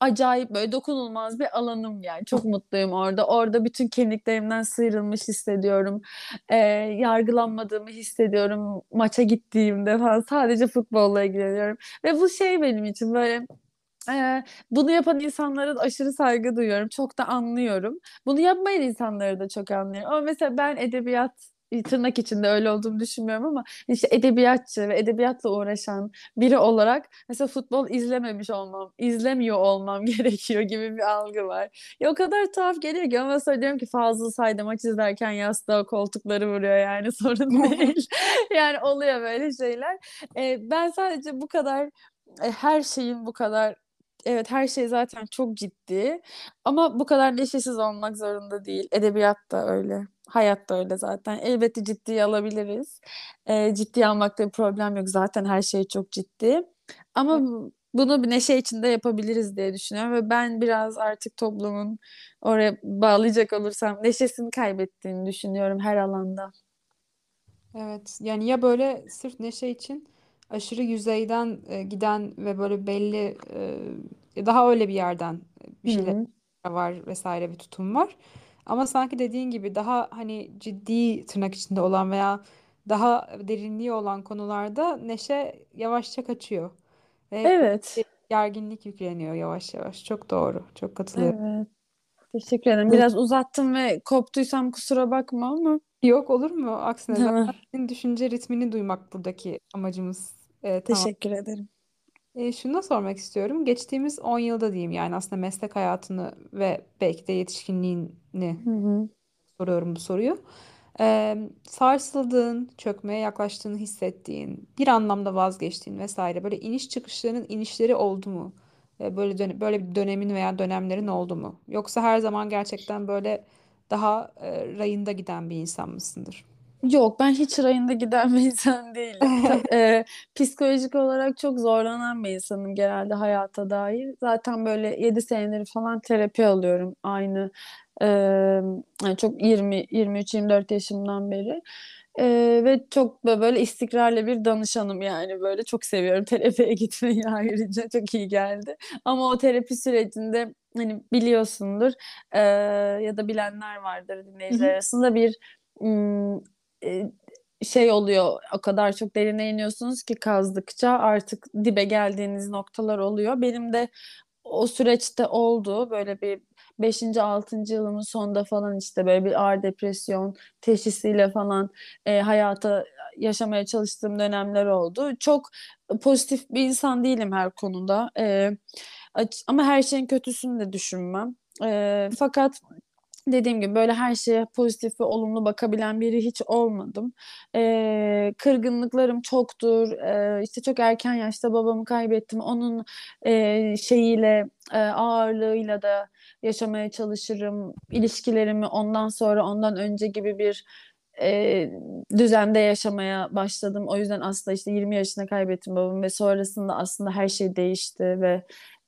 acayip böyle dokunulmaz bir alanım yani. Çok mutluyum orada. Orada bütün kimliklerimden sıyrılmış hissediyorum. Ee, yargılanmadığımı hissediyorum. Maça gittiğimde falan sadece futbolla ilgileniyorum. Ve bu şey benim için böyle ee, bunu yapan insanlara da aşırı saygı duyuyorum. Çok da anlıyorum. Bunu yapmayan insanları da çok anlıyorum. Ama mesela ben edebiyat tırnak içinde öyle olduğumu düşünmüyorum ama işte edebiyatçı ve edebiyatla uğraşan biri olarak mesela futbol izlememiş olmam, izlemiyor olmam gerekiyor gibi bir algı var. Ya o kadar tuhaf geliyor ki ama sonra diyorum ki Fazıl Say'da maç izlerken yastığa koltukları vuruyor yani sorun değil. Yani oluyor böyle şeyler. Ee, ben sadece bu kadar e, her şeyin bu kadar Evet her şey zaten çok ciddi ama bu kadar neşesiz olmak zorunda değil. Edebiyat da öyle, hayat da öyle zaten. Elbette ciddiye alabiliriz. Ee, ciddiye almakta bir problem yok. Zaten her şey çok ciddi. Ama bu- bunu bir neşe içinde yapabiliriz diye düşünüyorum ve ben biraz artık toplumun oraya bağlayacak olursam neşesini kaybettiğini düşünüyorum her alanda. Evet yani ya böyle sırf neşe için aşırı yüzeyden e, giden ve böyle belli e, daha öyle bir yerden bir şeyler Hı, var vesaire bir tutum var. Ama sanki dediğin gibi daha hani ciddi tırnak içinde olan veya daha derinliği olan konularda neşe yavaşça kaçıyor. Ve Evet. gerginlik yükleniyor yavaş yavaş. Çok doğru. Çok katılıyorum. Evet. Teşekkür ederim. Biraz uzattım ve koptuysam kusura bakma ama. Yok olur mu? Aksine zaten senin düşünce ritmini duymak buradaki amacımız. Ee, tamam. Teşekkür ederim. E, şunu da sormak istiyorum. Geçtiğimiz 10 yılda diyeyim yani aslında meslek hayatını ve belki de yetişkinliğini Hı hı. soruyorum bu soruyu. Ee, sarsıldığın, çökmeye yaklaştığını hissettiğin, bir anlamda vazgeçtiğin vesaire böyle iniş çıkışların inişleri oldu mu? Ee, böyle döne- böyle bir dönemin veya dönemlerin oldu mu? Yoksa her zaman gerçekten böyle daha e, rayında giden bir insan mısındır? Yok ben hiç rayında giden bir insan değilim. Ta- e, psikolojik olarak çok zorlanan bir insanım genelde hayata dair. Zaten böyle 7 senedir falan terapi alıyorum aynı e, yani çok 20 23-24 yaşımdan beri. E, ve çok bö- böyle istikrarlı bir danışanım yani böyle çok seviyorum terapiye gitmeyi ayrıca çok iyi geldi. Ama o terapi sürecinde hani biliyorsundur e, ya da bilenler vardır dinleyiciler arasında bir şey oluyor o kadar çok derine iniyorsunuz ki kazdıkça artık dibe geldiğiniz noktalar oluyor. Benim de o süreçte oldu böyle bir beşinci altıncı yılımın sonunda falan işte böyle bir ağır depresyon teşhisiyle falan e, hayata yaşamaya çalıştığım dönemler oldu. Çok pozitif bir insan değilim her konuda. E, ama her şeyin kötüsünü de düşünmem. E, fakat Dediğim gibi böyle her şeye pozitif ve olumlu bakabilen biri hiç olmadım. Ee, kırgınlıklarım çoktur. Ee, işte çok erken yaşta babamı kaybettim. Onun e, şeyiyle, e, ağırlığıyla da yaşamaya çalışırım. İlişkilerimi ondan sonra, ondan önce gibi bir e, düzende yaşamaya başladım. O yüzden aslında işte 20 yaşında kaybettim babamı ve sonrasında aslında her şey değişti ve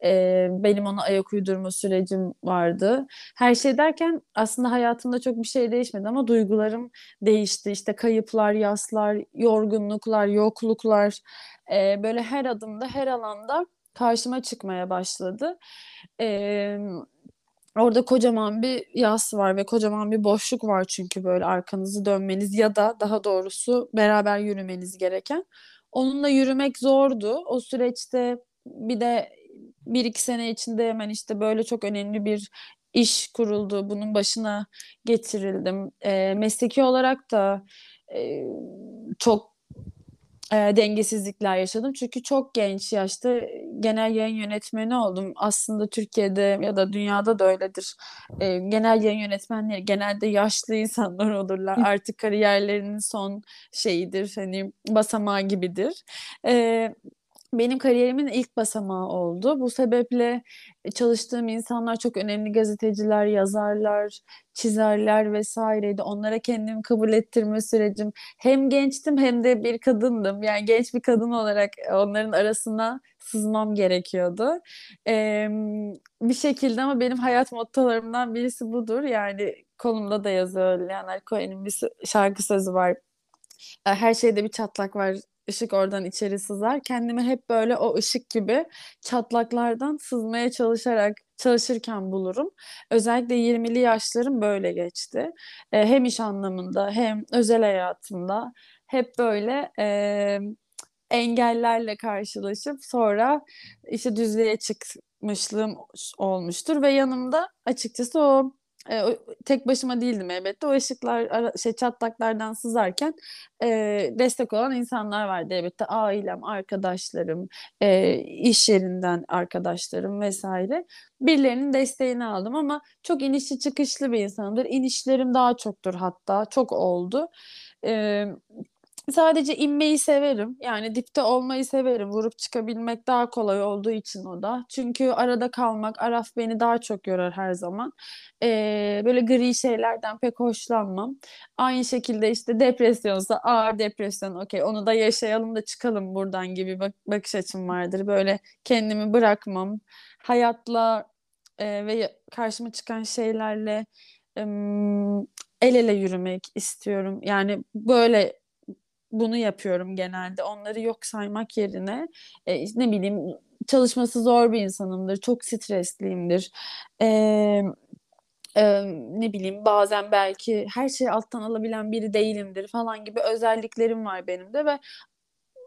e, benim ona ayak uydurma sürecim vardı. Her şey derken aslında hayatımda çok bir şey değişmedi ama duygularım değişti. İşte kayıplar, yaslar, yorgunluklar, yokluklar e, böyle her adımda, her alanda karşıma çıkmaya başladı. E, Orada kocaman bir yas var ve kocaman bir boşluk var çünkü böyle arkanızı dönmeniz ya da daha doğrusu beraber yürümeniz gereken. Onunla yürümek zordu. O süreçte bir de bir iki sene içinde hemen işte böyle çok önemli bir iş kuruldu. Bunun başına getirildim. E, mesleki olarak da e, çok e, dengesizlikler yaşadım. Çünkü çok genç yaşta genel yayın yönetmeni oldum. Aslında Türkiye'de ya da dünyada da öyledir. E, genel yayın yönetmenleri genelde yaşlı insanlar olurlar. Artık kariyerlerinin son şeyidir. Hani basamağı gibidir. E, benim kariyerimin ilk basamağı oldu. Bu sebeple çalıştığım insanlar çok önemli gazeteciler, yazarlar, çizerler vesaireydi. Onlara kendimi kabul ettirme sürecim hem gençtim hem de bir kadındım. Yani genç bir kadın olarak onların arasına sızmam gerekiyordu. Ee, bir şekilde ama benim hayat mottolarımdan birisi budur. Yani kolumda da yazıyor Leonard Cohen'in bir şarkı sözü var. E, Her şeyde bir çatlak var. Işık oradan içeri sızar. Kendimi hep böyle o ışık gibi çatlaklardan sızmaya çalışarak çalışırken bulurum. Özellikle 20'li yaşlarım böyle geçti. E, hem iş anlamında hem özel hayatımda hep böyle e, engellerle karşılaşıp sonra işte düzlüğe çıkmışlığım olmuştur ve yanımda açıkçası o e, tek başıma değildim elbette. O ışıklar ara- şey çatlaklardan sızarken e, destek olan insanlar vardı elbette. Ailem, arkadaşlarım, e, iş yerinden arkadaşlarım vesaire. Birilerinin desteğini aldım ama çok inişli çıkışlı bir insanımdır. İnişlerim daha çoktur hatta. Çok oldu. E, Sadece inmeyi severim. Yani dipte olmayı severim. Vurup çıkabilmek daha kolay olduğu için o da. Çünkü arada kalmak, araf beni daha çok yorar her zaman. Ee, böyle gri şeylerden pek hoşlanmam. Aynı şekilde işte depresyonsa ağır depresyon okey onu da yaşayalım da çıkalım buradan gibi bak bakış açım vardır. Böyle kendimi bırakmam. Hayatla e, ve karşıma çıkan şeylerle em, el ele yürümek istiyorum. Yani böyle bunu yapıyorum genelde. Onları yok saymak yerine e, ne bileyim çalışması zor bir insanımdır. Çok stresliyimdir. E, e, ne bileyim bazen belki her şeyi alttan alabilen biri değilimdir falan gibi özelliklerim var benim de ve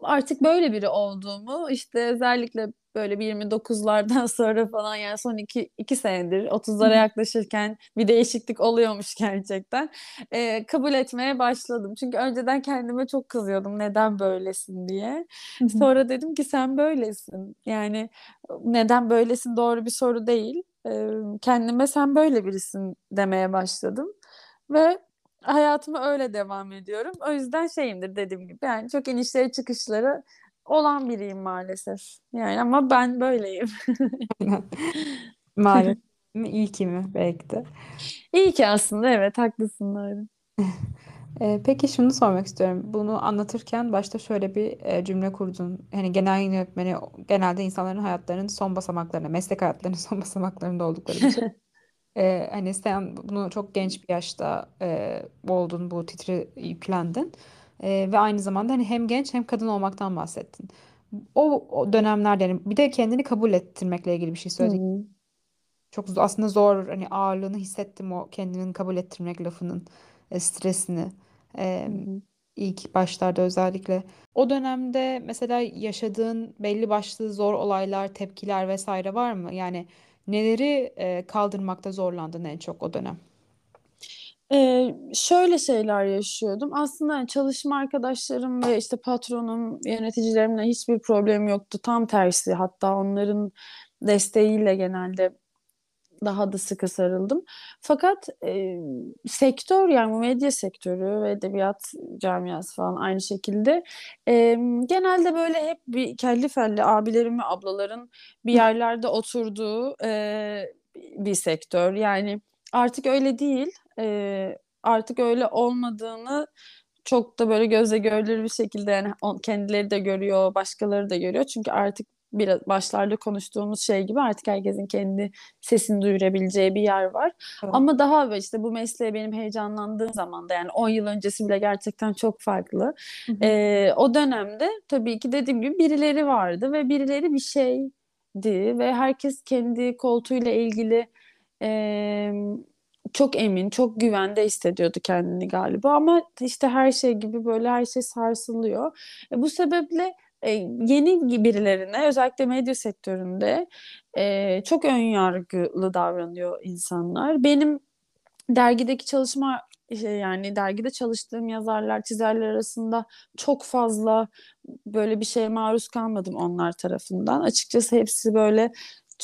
artık böyle biri olduğumu işte özellikle böyle bir 29'lardan sonra falan yani son iki, iki senedir 30'lara yaklaşırken bir değişiklik oluyormuş gerçekten. Ee, kabul etmeye başladım. Çünkü önceden kendime çok kızıyordum neden böylesin diye. Sonra dedim ki sen böylesin. Yani neden böylesin doğru bir soru değil. Ee, kendime sen böyle birisin demeye başladım. Ve hayatıma öyle devam ediyorum. O yüzden şeyimdir dediğim gibi. Yani çok inişleri çıkışları olan biriyim maalesef. Yani ama ben böyleyim. Maalesef mi? İyi ki mi? Belki de. İyi ki aslında evet haklısın. Ee, peki şunu sormak istiyorum. Bunu anlatırken başta şöyle bir e, cümle kurdun. Hani genel yayın yönetmeni genelde insanların hayatlarının son basamaklarında, meslek hayatlarının son basamaklarında oldukları bir şey. Ee, hani sen bunu çok genç bir yaşta e, oldun, bu titri yüklendin. Ee, ve aynı zamanda hani hem genç hem kadın olmaktan bahsettin. O, o dönemlerde yani bir de kendini kabul ettirmekle ilgili bir şey Hı söyledin. hı. Çok z- aslında zor hani ağırlığını hissettim o kendini kabul ettirmek lafının e, stresini. E, Hı hı. ilk başlarda özellikle. O dönemde mesela yaşadığın belli başlı zor olaylar, tepkiler vesaire var mı? Yani neleri e, kaldırmakta zorlandın en çok o dönem? Ee, şöyle şeyler yaşıyordum. Aslında hani çalışma arkadaşlarım ve işte patronum, yöneticilerimle hiçbir problem yoktu. Tam tersi hatta onların desteğiyle genelde daha da sıkı sarıldım. Fakat e, sektör yani bu medya sektörü ve edebiyat camiası falan aynı şekilde e, genelde böyle hep bir kelli felli abilerin ve ablaların bir yerlerde oturduğu e, bir sektör. Yani artık öyle değil. E, artık öyle olmadığını çok da böyle gözle görülür bir şekilde yani kendileri de görüyor, başkaları da görüyor. Çünkü artık biraz başlarda konuştuğumuz şey gibi artık herkesin kendi sesini duyurabileceği bir yer var. Evet. Ama daha ve işte bu mesleğe benim heyecanlandığım zaman da yani 10 yıl öncesi bile gerçekten çok farklı. Hı hı. Ee, o dönemde tabii ki dediğim gibi birileri vardı ve birileri bir şeydi ve herkes kendi koltuğuyla ilgili e, çok emin, çok güvende hissediyordu kendini galiba ama işte her şey gibi böyle her şey sarsılıyor. E, bu sebeple e, yeni birilerine özellikle medya sektöründe e, çok ön yargılı davranıyor insanlar. Benim dergideki çalışma şey yani dergide çalıştığım yazarlar, çizerler arasında çok fazla böyle bir şeye maruz kalmadım onlar tarafından. Açıkçası hepsi böyle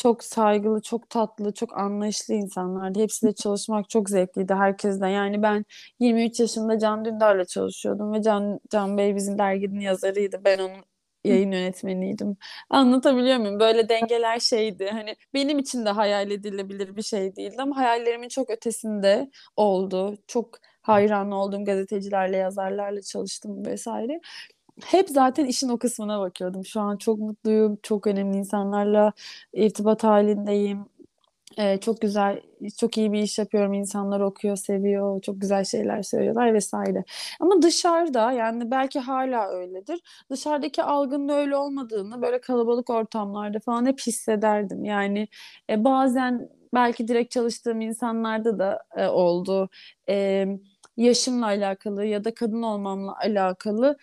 çok saygılı, çok tatlı, çok anlayışlı insanlardı. Hepsiyle çalışmak çok zevkliydi herkesten. Yani ben 23 yaşında Can Dündar'la çalışıyordum ve Can, Can Bey bizim derginin yazarıydı. Ben onun yayın yönetmeniydim. Anlatabiliyor muyum? Böyle dengeler şeydi. Hani benim için de hayal edilebilir bir şey değildi ama hayallerimin çok ötesinde oldu. Çok hayran olduğum gazetecilerle, yazarlarla çalıştım vesaire. Hep zaten işin o kısmına bakıyordum. Şu an çok mutluyum. Çok önemli insanlarla irtibat halindeyim. Ee, çok güzel, çok iyi bir iş yapıyorum. İnsanlar okuyor, seviyor, çok güzel şeyler söylüyorlar vesaire. Ama dışarıda yani belki hala öyledir. Dışarıdaki algının öyle olmadığını böyle kalabalık ortamlarda falan hep hissederdim. Yani e, bazen belki direkt çalıştığım insanlarda da e, oldu. E, yaşımla alakalı ya da kadın olmamla alakalı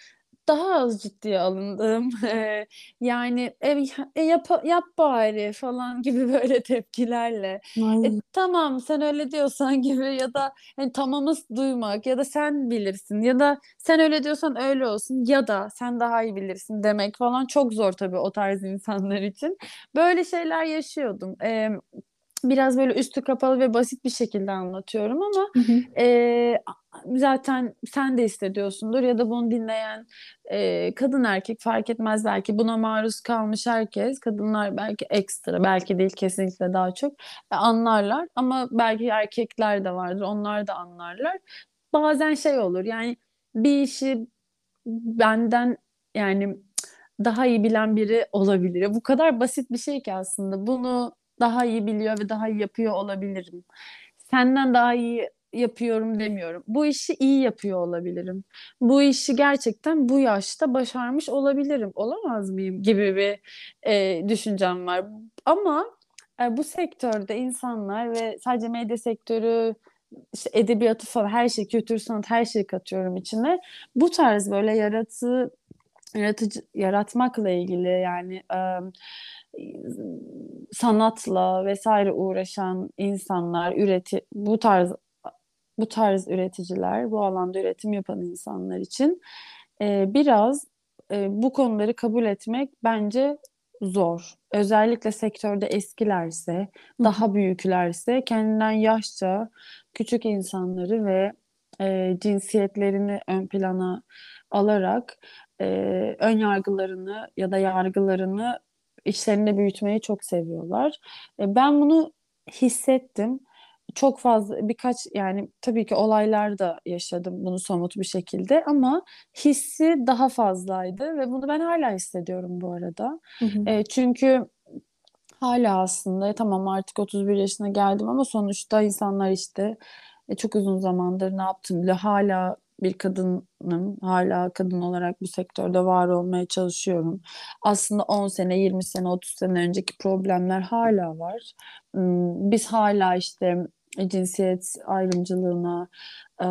daha az ciddiye alındım. Yani e, e, yap, yap bari falan gibi böyle tepkilerle. E, tamam sen öyle diyorsan gibi ya da hani, tamamı duymak ya da sen bilirsin ya da sen öyle diyorsan öyle olsun ya da sen daha iyi bilirsin demek falan çok zor tabii o tarz insanlar için. Böyle şeyler yaşıyordum. Eee, biraz böyle üstü kapalı ve basit bir şekilde anlatıyorum ama Hı hı. e, zaten sen de hissediyorsundur ya da bunu dinleyen e, kadın erkek fark etmez belki buna maruz kalmış herkes kadınlar belki ekstra belki değil kesinlikle daha çok e, anlarlar ama belki erkekler de vardır onlar da anlarlar bazen şey olur yani bir işi benden yani daha iyi bilen biri olabilir. Bu kadar basit bir şey ki aslında. Bunu daha iyi biliyor ve daha iyi yapıyor olabilirim. Senden daha iyi yapıyorum demiyorum. Bu işi iyi yapıyor olabilirim. Bu işi gerçekten bu yaşta başarmış olabilirim. Olamaz mıyım gibi bir e, düşüncem var. Ama e, bu sektörde insanlar ve sadece medya sektörü işte edebiyatı falan her şey, kültür sanat her şeyi katıyorum içine. Bu tarz böyle yaratıcı yaratıcı yaratmakla ilgili yani e, sanatla vesaire uğraşan insanlar üreti bu tarz bu tarz üreticiler bu alanda üretim yapan insanlar için e, biraz e, bu konuları kabul etmek bence zor. Özellikle sektörde eskilerse, daha büyüklerse kendinden yaşça küçük insanları ve e, cinsiyetlerini ön plana alarak e, ön yargılarını ya da yargılarını içlerinde büyütmeyi çok seviyorlar. E, ben bunu hissettim. Çok fazla birkaç yani tabii ki olaylar da yaşadım bunu somut bir şekilde ama hissi daha fazlaydı ve bunu ben hala hissediyorum bu arada. Hı hı. E, çünkü hala aslında tamam artık 31 yaşına geldim ama sonuçta insanlar işte e, çok uzun zamandır ne yaptım bile hala bir kadınım. Hala kadın olarak bu sektörde var olmaya çalışıyorum. Aslında 10 sene, 20 sene, 30 sene önceki problemler hala var. Biz hala işte cinsiyet ayrımcılığına e,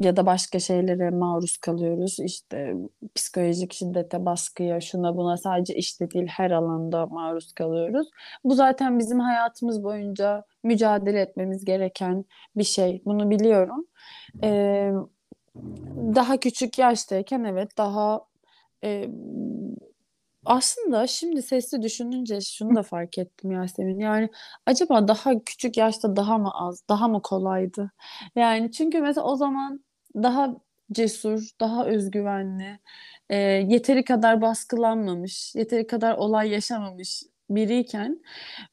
ya da başka şeylere maruz kalıyoruz. İşte psikolojik şiddete, baskıya, şuna buna sadece işte değil her alanda maruz kalıyoruz. Bu zaten bizim hayatımız boyunca mücadele etmemiz gereken bir şey. Bunu biliyorum. Ee, daha küçük yaştayken evet daha e, aslında şimdi sesli düşününce şunu da fark ettim Yasemin. Yani acaba daha küçük yaşta daha mı az, daha mı kolaydı? Yani çünkü mesela o zaman daha cesur, daha özgüvenli, e, yeteri kadar baskılanmamış, yeteri kadar olay yaşamamış biriyken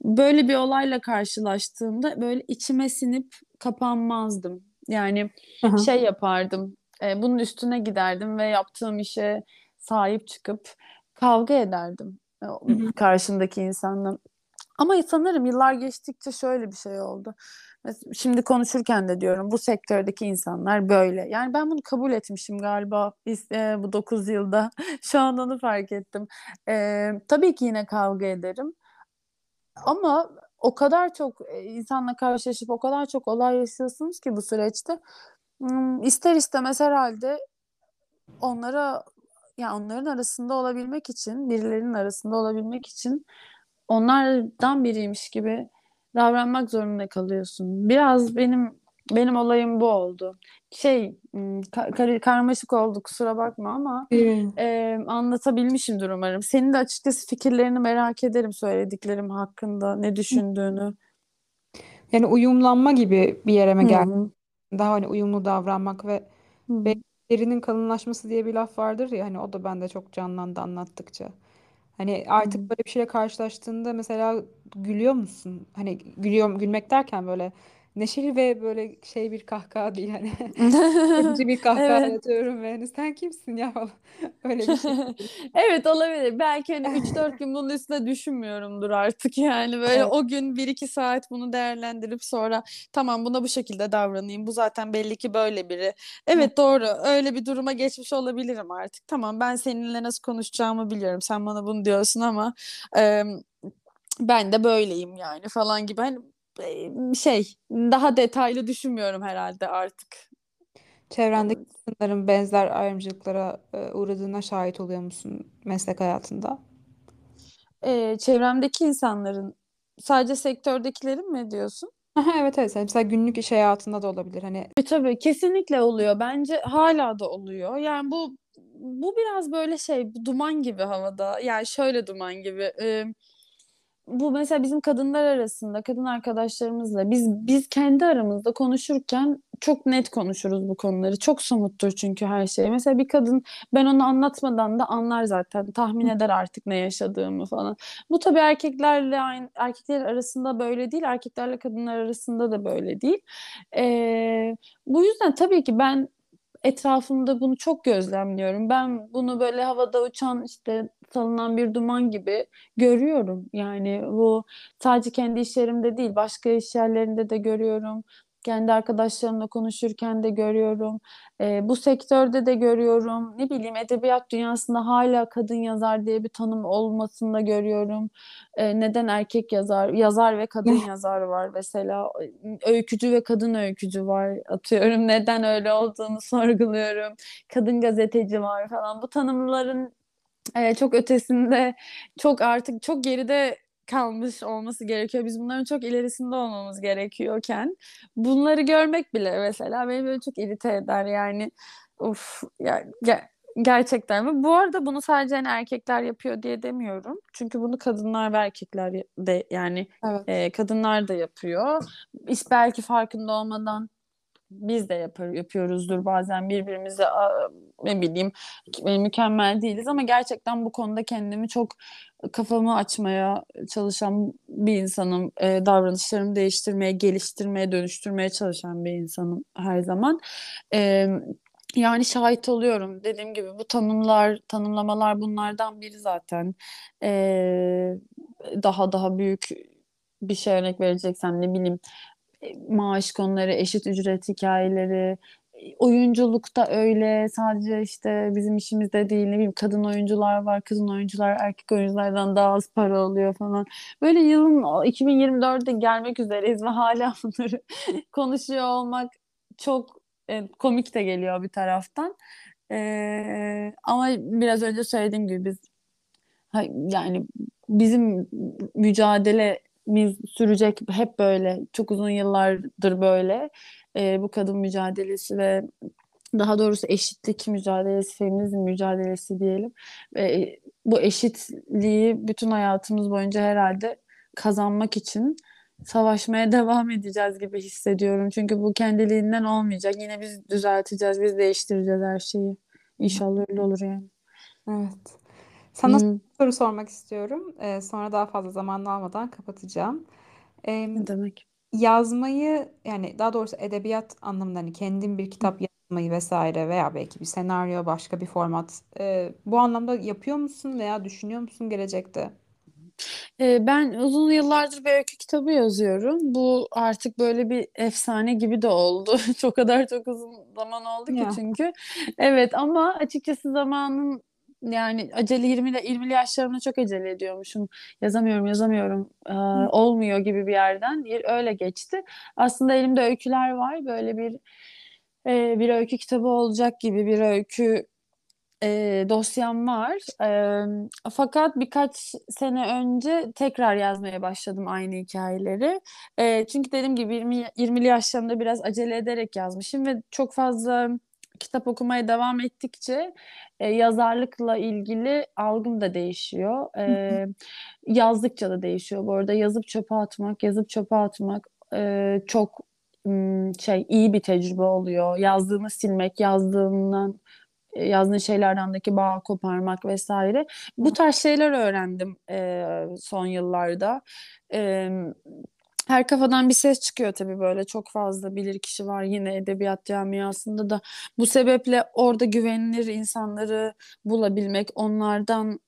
böyle bir olayla karşılaştığımda böyle içime sinip kapanmazdım. Yani Aha. şey yapardım, e, bunun üstüne giderdim ve yaptığım işe sahip çıkıp kavga ederdim e, karşımdaki insanla. Ama sanırım yıllar geçtikçe şöyle bir şey oldu. Mes- Şimdi konuşurken de diyorum bu sektördeki insanlar böyle. Yani ben bunu kabul etmişim galiba biz, e, bu 9 yılda. Şu an onu fark ettim. E, tabii ki yine kavga ederim. Ama o kadar çok e, insanla karşılaşıp o kadar çok olay yaşıyorsunuz ki bu süreçte. Hmm, ister istemez herhalde onlara ya onların arasında olabilmek için, birilerinin arasında olabilmek için onlardan biriymiş gibi davranmak zorunda kalıyorsun. Biraz benim benim olayım bu oldu. Şey, ka- kar- karmaşık oldu kusura bakma ama Ee, e, anlatabilmişimdir umarım. Senin de açıkçası fikirlerini merak ederim söylediklerim hakkında, ne düşündüğünü. Yani uyumlanma gibi bir yere mi Hı geldi? hı. Daha hani uyumlu davranmak ve Hı ve. Derinin kalınlaşması diye bir laf vardır ya hani o da bende çok canlandı anlattıkça. Hani artık böyle bir şeyle karşılaştığında mesela gülüyor musun? Hani gülüyorum gülmek derken böyle neşeli ve böyle şey bir kahkaha değil hani edici bir kahkaha Evet. yatıyorum ve hani sen kimsin ya falan. Öyle bir şey. Evet olabilir. Belki hani üç dört gün bunun üstüne düşünmüyorumdur artık yani. Böyle Evet. o gün bir iki saat bunu değerlendirip sonra tamam buna bu şekilde davranayım. Bu zaten belli ki böyle biri. Hı. Evet doğru. Öyle bir duruma geçmiş olabilirim artık. Tamam ben seninle nasıl konuşacağımı biliyorum. Sen bana bunu diyorsun ama e, ben de böyleyim yani falan gibi. Hani şey daha detaylı düşünmüyorum herhalde artık. Çevrendeki insanların benzer ayrımcılıklara e, uğradığına şahit oluyor musun meslek hayatında? E, çevremdeki insanların sadece sektördekilerin mi diyorsun? Evet evet. Mesela günlük iş hayatında da olabilir. Hani E, tabii kesinlikle oluyor. Bence hala da oluyor. Yani bu bu biraz böyle şey duman gibi havada. Yani şöyle duman gibi. e, bu mesela bizim kadınlar arasında, kadın arkadaşlarımızla biz biz kendi aramızda konuşurken çok net konuşuruz bu konuları. Çok somuttur çünkü her şey. Mesela bir kadın ben onu anlatmadan da anlar zaten. Tahmin eder artık ne yaşadığımı falan. Bu tabii erkeklerle aynı erkekler arasında böyle değil. Erkeklerle kadınlar arasında da böyle değil. Ee, bu yüzden tabii ki ben etrafımda bunu çok gözlemliyorum. Ben bunu böyle havada uçan işte salınan bir duman gibi görüyorum. Yani bu sadece kendi iş yerimde değil, başka iş yerlerinde de görüyorum. Kendi arkadaşlarımla konuşurken de görüyorum. Ee, bu sektörde de görüyorum. Ne bileyim edebiyat dünyasında hala kadın yazar diye bir tanım olmasını da görüyorum. Ee, neden erkek yazar, yazar ve kadın yazar var mesela. Öykücü ve kadın öykücü var atıyorum. Neden öyle olduğunu sorguluyorum. Kadın gazeteci var falan. Bu tanımların e, çok ötesinde, çok artık çok geride kalmış olması gerekiyor. Biz bunların çok ilerisinde olmamız gerekiyorken bunları görmek bile mesela beni böyle çok irite eder yani. Uf ya ge- gerçekten ve bu arada bunu sadece hani erkekler yapıyor diye demiyorum. Çünkü bunu kadınlar ve erkekler de yani Evet. e, kadınlar da yapıyor. İşte belki farkında olmadan biz de yapar, yapıyoruzdur bazen birbirimize ne bileyim mükemmel değiliz ama gerçekten bu konuda kendimi çok kafamı açmaya çalışan bir insanım. E, davranışlarımı değiştirmeye, geliştirmeye, dönüştürmeye çalışan bir insanım her zaman. E, yani şahit oluyorum. Dediğim gibi bu tanımlar, tanımlamalar bunlardan biri zaten. E, daha daha büyük bir şey örnek vereceksem ne bileyim maaş konuları, eşit ücret hikayeleri, oyunculukta öyle sadece işte bizim işimizde değil ne bileyim kadın oyuncular var, kadın oyuncular erkek oyunculardan daha az para alıyor falan. Böyle yılın 2024'de gelmek üzereyiz ve hala bunları konuşuyor olmak çok e, komik de geliyor bir taraftan. E, ama biraz önce söylediğim gibi biz Yani bizim mücadelemiz sürecek hep böyle çok uzun yıllardır böyle Ee, bu kadın mücadelesi ve daha doğrusu eşitlik mücadelesi, feminizm mücadelesi diyelim. Ve bu eşitliği bütün hayatımız boyunca herhalde kazanmak için savaşmaya devam edeceğiz gibi hissediyorum. Çünkü bu kendiliğinden olmayacak. Yine biz düzelteceğiz, biz değiştireceğiz her şeyi. İnşallah öyle olur yani. Evet. Sana Hmm, soru sormak istiyorum. Ee, sonra daha fazla zaman almadan kapatacağım. Ee, ne demek? yazmayı yani daha doğrusu edebiyat anlamında hani kendin bir kitap yazmayı vesaire veya belki bir senaryo başka bir format e, bu anlamda yapıyor musun veya düşünüyor musun gelecekte? Ee, ben uzun yıllardır bir öykü kitabı yazıyorum. Bu artık böyle bir efsane gibi de oldu. Çok kadar çok uzun zaman oldu ki Ya. çünkü. Evet ama açıkçası zamanın yani acele 20 ile 20'li yaşlarımda çok acele ediyormuşum. Yazamıyorum, yazamıyorum. Ee, olmuyor gibi bir yerden öyle geçti. Aslında elimde öyküler var. Böyle bir e, bir öykü kitabı olacak gibi bir öykü e, dosyam var. E, fakat birkaç sene önce tekrar yazmaya başladım aynı hikayeleri. E, çünkü dediğim gibi 20, 20'li yaşlarımda biraz acele ederek yazmışım ve çok fazla kitap okumaya devam ettikçe e, yazarlıkla ilgili algım da değişiyor. E, yazdıkça da değişiyor. Bu arada yazıp çöpe atmak, yazıp çöpe atmak e, çok şey iyi bir tecrübe oluyor. Yazdığını silmek, yazdığından e, yazdığın şeylerdendeki bağı koparmak vesaire. Bu tarz şeyler öğrendim e, son yıllarda. E, her kafadan bir ses çıkıyor tabii böyle çok fazla bilir kişi var yine edebiyat camiasında da. Bu sebeple orada güvenilir insanları bulabilmek, onlardan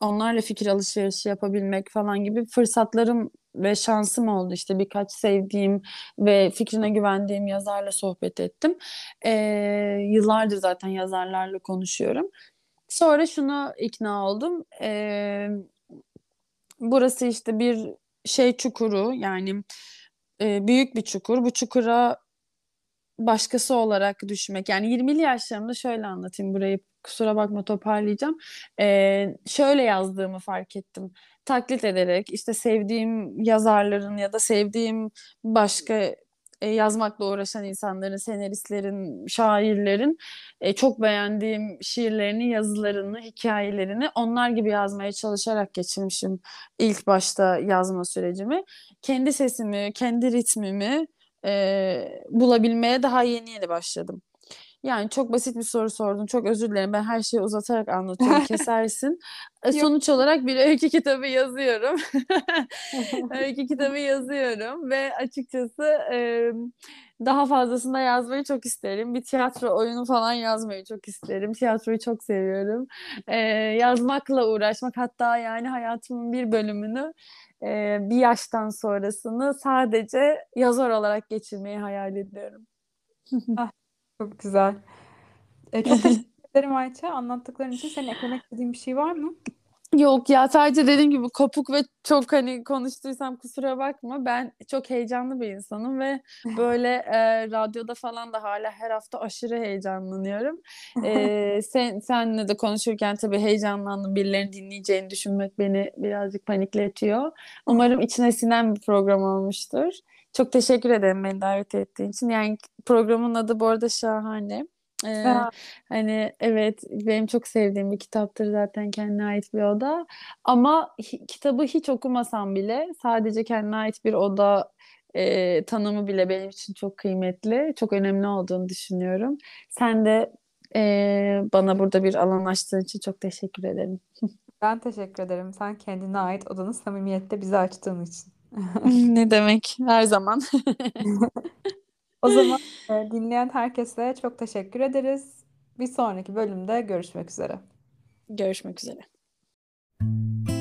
onlarla fikir alışverişi yapabilmek falan gibi fırsatlarım ve şansım oldu işte birkaç sevdiğim ve fikrine güvendiğim yazarla sohbet ettim. Ee, yıllardır zaten yazarlarla konuşuyorum. Sonra şuna ikna oldum. Ee, burası işte bir şey çukuru yani e, büyük bir çukur. Bu çukura başkası olarak düşmek. Yani 20'li yaşlarımda şöyle anlatayım burayı kusura bakma toparlayacağım. Ee, şöyle yazdığımı fark ettim. Taklit ederek işte sevdiğim yazarların ya da sevdiğim başka e, yazmakla uğraşan insanların, senaristlerin, şairlerin e, çok beğendiğim şiirlerini, yazılarını, hikayelerini onlar gibi yazmaya çalışarak geçirmişim ilk başta yazma sürecimi. Kendi sesimi, kendi ritmimi e, bulabilmeye daha yeni yeni başladım. Yani çok basit bir soru sordun. Çok özür dilerim. Ben her şeyi uzatarak anlatıyorum. Kesersin. E. Sonuç olarak bir öykü kitabı yazıyorum. Öykü kitabı yazıyorum ve açıkçası e, daha fazlasını da yazmayı çok isterim. Bir tiyatro oyunu falan yazmayı çok isterim. Tiyatroyu çok seviyorum. E, yazmakla uğraşmak hatta yani hayatımın bir bölümünü e, bir yaştan sonrasını sadece yazar olarak geçirmeyi hayal ediyorum. Ah, çok güzel. E, çok teşekkür ederim Ayça. Anlattıkların için senin eklemek istediğin bir şey var mı? Yok ya sadece dediğim gibi kopuk ve çok hani konuştuysam kusura bakma. Ben çok heyecanlı bir insanım ve böyle e, radyoda falan da hala her hafta aşırı heyecanlanıyorum. E, sen senle de konuşurken tabii heyecanlandım. Birilerinin dinleyeceğini düşünmek beni birazcık panikletiyor. Umarım içine sinen bir program olmuştur. Çok teşekkür ederim beni davet ettiğin için. Yani programın adı bu arada şahane. Ee, Ya, hani evet benim çok sevdiğim bir kitaptır zaten kendine ait bir oda ama hi- kitabı hiç okumasam bile sadece kendine ait bir oda e, tanımı bile benim için çok kıymetli, çok önemli olduğunu düşünüyorum. Sen de e, bana burada bir alan açtığın için çok teşekkür ederim. ben teşekkür ederim. Sen kendine ait odanı samimiyette bize açtığın için. ne demek? Her zaman. o zaman e, dinleyen herkese çok teşekkür ederiz. Bir sonraki bölümde görüşmek üzere. Görüşmek üzere. Müzik